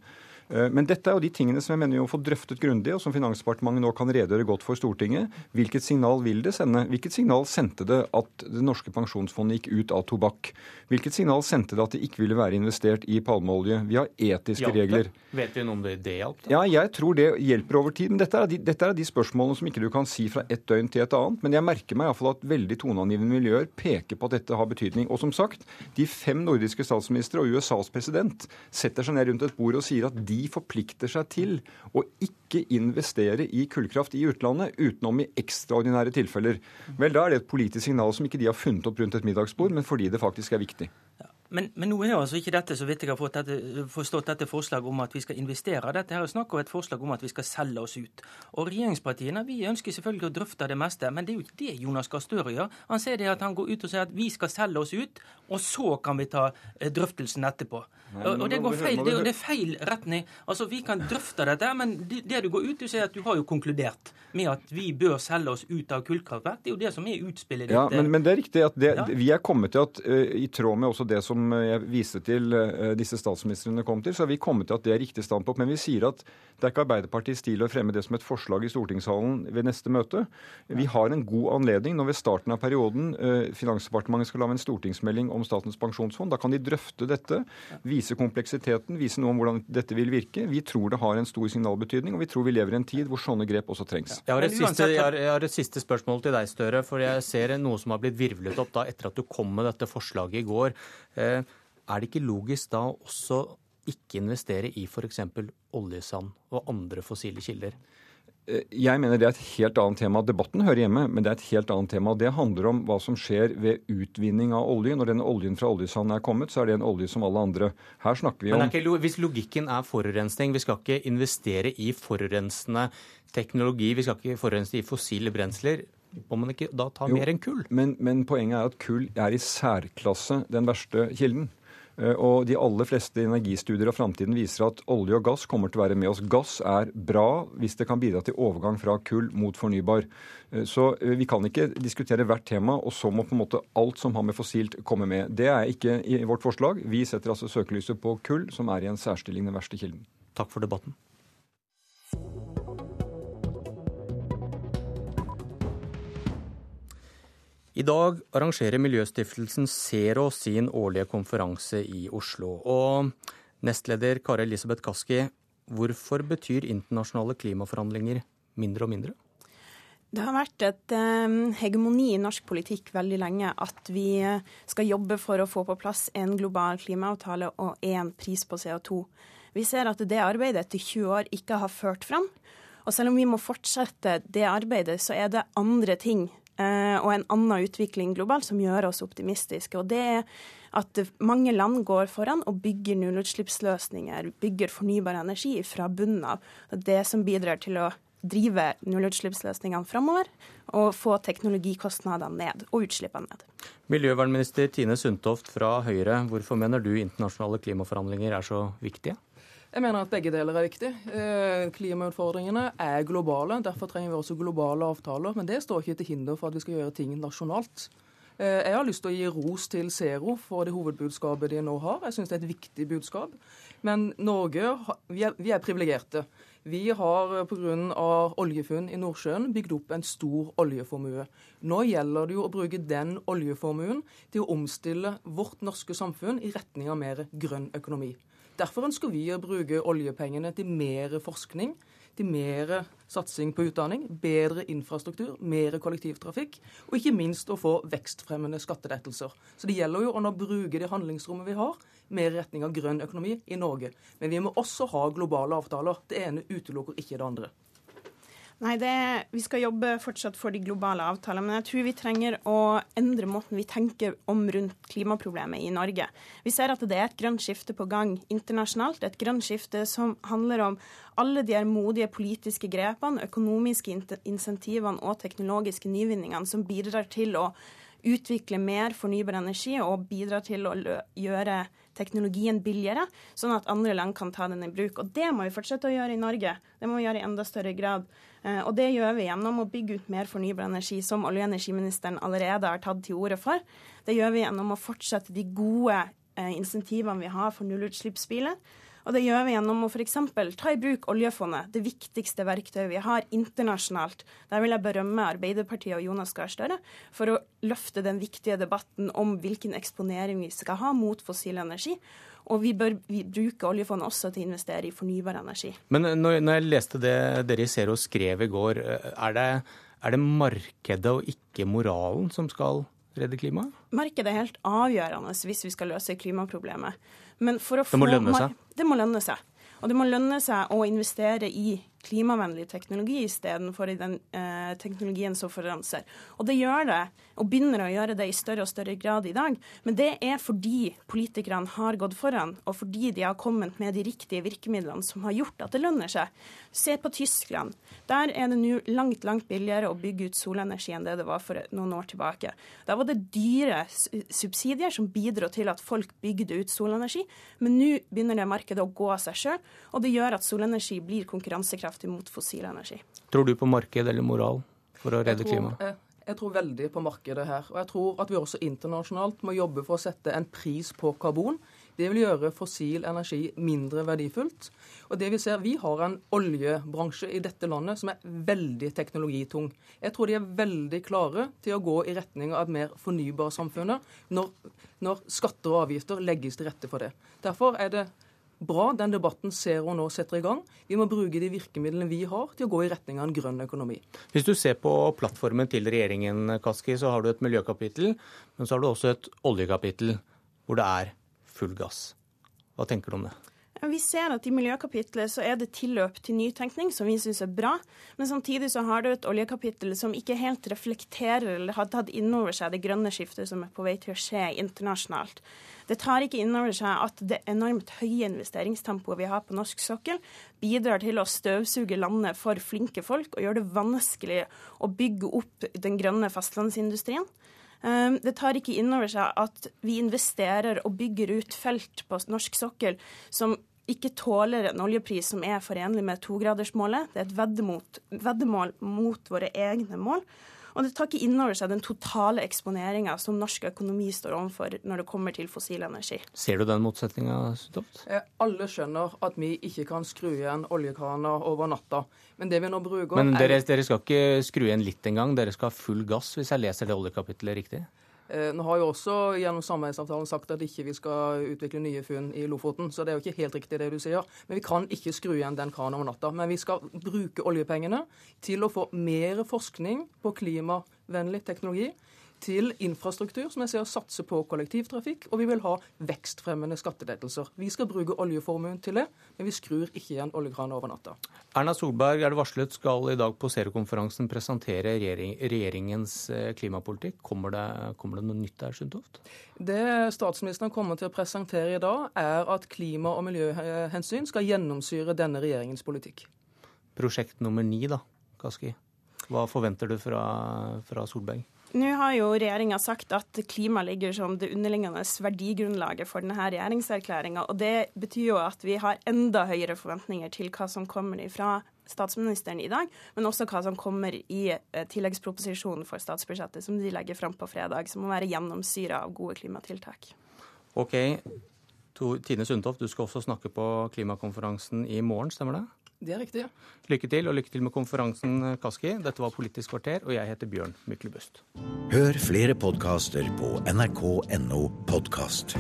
Eh, men dette er jo de tingene som jeg mener vi må få drøftet grundig, og som Finansdepartementet nå kan redegjøre godt for Stortinget. Hvilket signal vil det sende? Hvilket signal sendte det at det norske pensjonsfondet gikk ut av tobakk? Hvilket signal sendte det at det ikke ville være investert i palmeolje? Vi har etiske hjalp regler. Vet vi noe om det, det hjalp? Ja, jeg tror det hjelper over tid. Men dette er, de, dette er de spørsmålene som ikke du kan si fra et døgn til et annet. Men jeg merker meg iallfall at veldig toneangivende miljøer peker på at dette har betydning. Og som sagt, de fem nordiske statsministre og USAs president setter seg ned rundt et bord og sier at de de forplikter seg til å ikke investere i kullkraft i utlandet utenom i ekstraordinære tilfeller. Vel, da er det et politisk signal som ikke de har funnet opp rundt et middagsbord, men fordi det faktisk er viktig. Ja. Men, men, nå er altså ikke dette så vidt jeg har dette, forstått dette forslaget om at vi skal investere. Dette her er snakk om et forslag om at vi skal selge oss ut. Og Regjeringspartiene vi ønsker selvfølgelig å drøfte det meste, men det er jo ikke det Jonas Gahr Støre gjør. Han sier det at han går ut og sier at vi skal selge oss ut, og så kan vi ta eh, drøftelsen etterpå. Nei, og, det går feil, det, det er feil retning. Altså, Vi kan drøfte dette, men det, det du går ut og sier at du har jo konkludert med at vi bør selge oss ut av kullkraftverk. Det er jo det som er utspillet ditt. Ja, men, men, det er riktig at det, ja. vi er kommet til at uh, i tråd med også det som som jeg viste til eh, disse statsministrene kom til, så har vi kommet til at det er riktig standpunkt. Men vi sier at det er ikke Arbeiderpartiets stil å fremme det som et forslag i stortingssalen ved neste møte. Vi har en god anledning når ved starten av perioden eh, Finansdepartementet skal lage en stortingsmelding om Statens pensjonsfond. Da kan de drøfte dette, vise kompleksiteten, vise noe om hvordan dette vil virke. Vi tror det har en stor signalbetydning, og vi tror vi lever i en tid hvor sånne grep også trengs. Jeg har et siste, jeg har, har et siste spørsmål til deg, Støre. For jeg ser noe som har blitt virvlet opp da etter at du kom med dette forslaget i går. Eh, er det ikke logisk da også ikke investere i f.eks. oljesand og andre fossile kilder? Eh, jeg mener det er et helt annet tema. Debatten hører hjemme, men det er et helt annet tema. Det handler om hva som skjer ved utvinning av olje. Når den oljen fra oljesand er kommet, så er det en olje som alle andre. Her snakker vi om ikke, Hvis logikken er forurensning, vi skal ikke investere i forurensende teknologi, vi skal ikke forurense i fossile brensler, må man ikke da ta jo, mer enn kull? Men, men poenget er at kull er i særklasse den verste kilden. Eh, og de aller fleste energistudier av framtiden viser at olje og gass kommer til å være med oss. Gass er bra hvis det kan bidra til overgang fra kull mot fornybar. Eh, så eh, vi kan ikke diskutere hvert tema, og så må på en måte alt som har med fossilt, komme med. Det er ikke i vårt forslag. Vi setter altså søkelyset på kull, som er i en særstilling den verste kilden. Takk for debatten. I dag arrangerer miljøstiftelsen Zero sin årlige konferanse i Oslo. Og nestleder Kari Elisabeth Kaski, hvorfor betyr internasjonale klimaforhandlinger mindre og mindre? Det har vært et eh, hegemoni i norsk politikk veldig lenge at vi skal jobbe for å få på plass en global klimaavtale og én pris på CO2. Vi ser at det arbeidet etter 20 år ikke har ført fram. Og selv om vi må fortsette det arbeidet, så er det andre ting Eh, og en annen utvikling globalt som gjør oss optimistiske. Og det er at mange land går foran og bygger nullutslippsløsninger, bygger fornybar energi fra bunnen av. Det som bidrar til å drive nullutslippsløsningene framover og få teknologikostnadene ned og utslippene ned. Miljøvernminister Tine Sundtoft fra Høyre, hvorfor mener du internasjonale klimaforhandlinger er så viktige? Jeg mener at begge deler er viktig. Eh, klimautfordringene er globale. Derfor trenger vi også globale avtaler. Men det står ikke til hinder for at vi skal gjøre ting nasjonalt. Eh, jeg har lyst til å gi ros til Zero for det hovedbudskapet de nå har. Jeg syns det er et viktig budskap. Men Norge vi er, vi er privilegerte. Vi har pga. oljefunn i Nordsjøen bygd opp en stor oljeformue. Nå gjelder det jo å bruke den oljeformuen til å omstille vårt norske samfunn i retning av mer grønn økonomi. Derfor ønsker vi å bruke oljepengene til mer forskning, til mer satsing på utdanning, bedre infrastruktur, mer kollektivtrafikk, og ikke minst å få vekstfremmende skattelettelser. Så det gjelder jo å bruke det handlingsrommet vi har, mer i retning av grønn økonomi i Norge. Men vi må også ha globale avtaler. Det ene utelukker ikke det andre. Nei, det, Vi skal jobbe fortsatt for de globale avtalene, men jeg tror vi trenger å endre måten vi tenker om rundt klimaproblemet i Norge. Vi ser at det er et grønt skifte på gang internasjonalt. Et grønt skifte som handler om alle de modige politiske grepene, økonomiske insentivene og teknologiske nyvinningene som bidrar til å utvikle mer fornybar energi og bidra til å gjøre teknologien billigere, sånn at andre land kan ta den i bruk. Og Det må vi fortsette å gjøre i Norge. Det må vi gjøre i enda større grad. Eh, og det gjør vi gjennom å bygge ut mer fornybar energi, som olje- og energiministeren allerede har tatt til orde for. Det gjør vi gjennom å fortsette de gode eh, insentivene vi har for nullutslippsbiler. Og det gjør vi gjennom å f.eks. ta i bruk oljefondet, det viktigste verktøyet vi har internasjonalt. Der vil jeg berømme Arbeiderpartiet og Jonas Gahr Støre for å løfte den viktige debatten om hvilken eksponering vi skal ha mot fossil energi. Og vi bør vi bruke oljefondet også til å investere i fornybar energi. Men når, når jeg leste det dere i Zero skrev i går, er det, er det markedet og ikke moralen som skal redde klimaet? Markedet er helt avgjørende hvis vi skal løse klimaproblemet. Men for å det må lønne seg? Det må lønne seg. Og det må lønne seg å investere i klimavennlig teknologi istedenfor i den eh, teknologien som forurenser. Og det gjør det, og begynner å gjøre det i større og større grad i dag. Men det er fordi politikerne har gått foran, og fordi de har kommet med de riktige virkemidlene som har gjort at det lønner seg. Se på Tyskland. Der er det nå langt, langt billigere å bygge ut solenergi enn det det var for noen år tilbake. Da var det dyre subsidier som bidro til at folk bygde ut solenergi, men nå begynner det markedet å gå av seg sjøl, og det gjør at solenergi blir konkurransekraftig kraftig mot fossil energi. Tror du på marked eller moral for å redde klimaet? Jeg, jeg tror veldig på markedet her. Og jeg tror at vi også internasjonalt må jobbe for å sette en pris på karbon. Det vil gjøre fossil energi mindre verdifullt. Og det Vi ser, vi har en oljebransje i dette landet som er veldig teknologitung. Jeg tror de er veldig klare til å gå i retning av et mer fornybarsamfunnet når, når skatter og avgifter legges til rette for det. Derfor er det bra den debatten ser hun nå setter i gang. Vi må bruke de virkemidlene vi har til å gå i retning av en grønn økonomi. Hvis du ser på plattformen til regjeringen, Kaski, så har du et miljøkapittel, men så har du også et oljekapittel hvor det er full gass. Hva tenker du om det? Vi ser at i miljøkapitlet så er det tilløp til nytenkning, som vi syns er bra. Men samtidig så har du et oljekapittel som ikke helt reflekterer eller har tatt inn over seg det grønne skiftet som er på vei til å skje internasjonalt. Det tar ikke inn over seg at det enormt høye investeringstempoet vi har på norsk sokkel, bidrar til å støvsuge landet for flinke folk og gjøre det vanskelig å bygge opp den grønne fastlandsindustrien. Ehm, det tar ikke inn over seg at vi investerer og bygger ut felt på norsk sokkel som ikke tåler en oljepris som er forenlig med togradersmålet. Det er et veddemål mot våre egne mål. Og det tar ikke inn over seg den totale eksponeringa som norsk økonomi står overfor når det kommer til fossil energi. Ser du den motsetninga, Stoft? Eh, alle skjønner at vi ikke kan skru igjen oljekrana over natta. Men det vi nå bruker Men dere, dere skal ikke skru igjen litt engang? Dere skal ha full gass, hvis jeg leser det oljekapitlet riktig? Eh, nå har jo også gjennom samarbeidsavtalen sagt at ikke vi skal utvikle nye funn i Lofoten, så det er jo ikke helt riktig det du sier. Men vi kan ikke skru igjen den kranen over natta. Men vi skal bruke oljepengene til å få mer forskning på klimavennlig teknologi til infrastruktur, som jeg ser satser på kollektivtrafikk, og vi vil ha vekstfremmende skattelettelser. Vi skal bruke oljeformuen til det, men vi skrur ikke igjen oljekranen over natta. Erna Solberg er det varslet skal i dag på Zero-konferansen presentere regjering, regjeringens eh, klimapolitikk. Kommer det, kommer det noe nytt der, Sundtoft? Det statsministeren kommer til å presentere i dag, er at klima- og miljøhensyn skal gjennomsyre denne regjeringens politikk. Prosjekt nummer ni, da, Kaski. Hva forventer du fra, fra Solberg? Nå har jo regjeringa sagt at klima ligger som det underliggende verdigrunnlaget for denne regjeringserklæringa. Og det betyr jo at vi har enda høyere forventninger til hva som kommer fra statsministeren i dag, men også hva som kommer i eh, tilleggsproposisjonen for statsbudsjettet, som de legger fram på fredag, som må være gjennomsyra av gode klimatiltak. Ok, Tine Sundtoft, du skal også snakke på klimakonferansen i morgen, stemmer det? Det er riktig. ja. Lykke til, og lykke til med konferansen, Kaski. Dette var Politisk kvarter, og jeg heter Bjørn Myklebust. Hør flere podkaster på nrk.no podkast.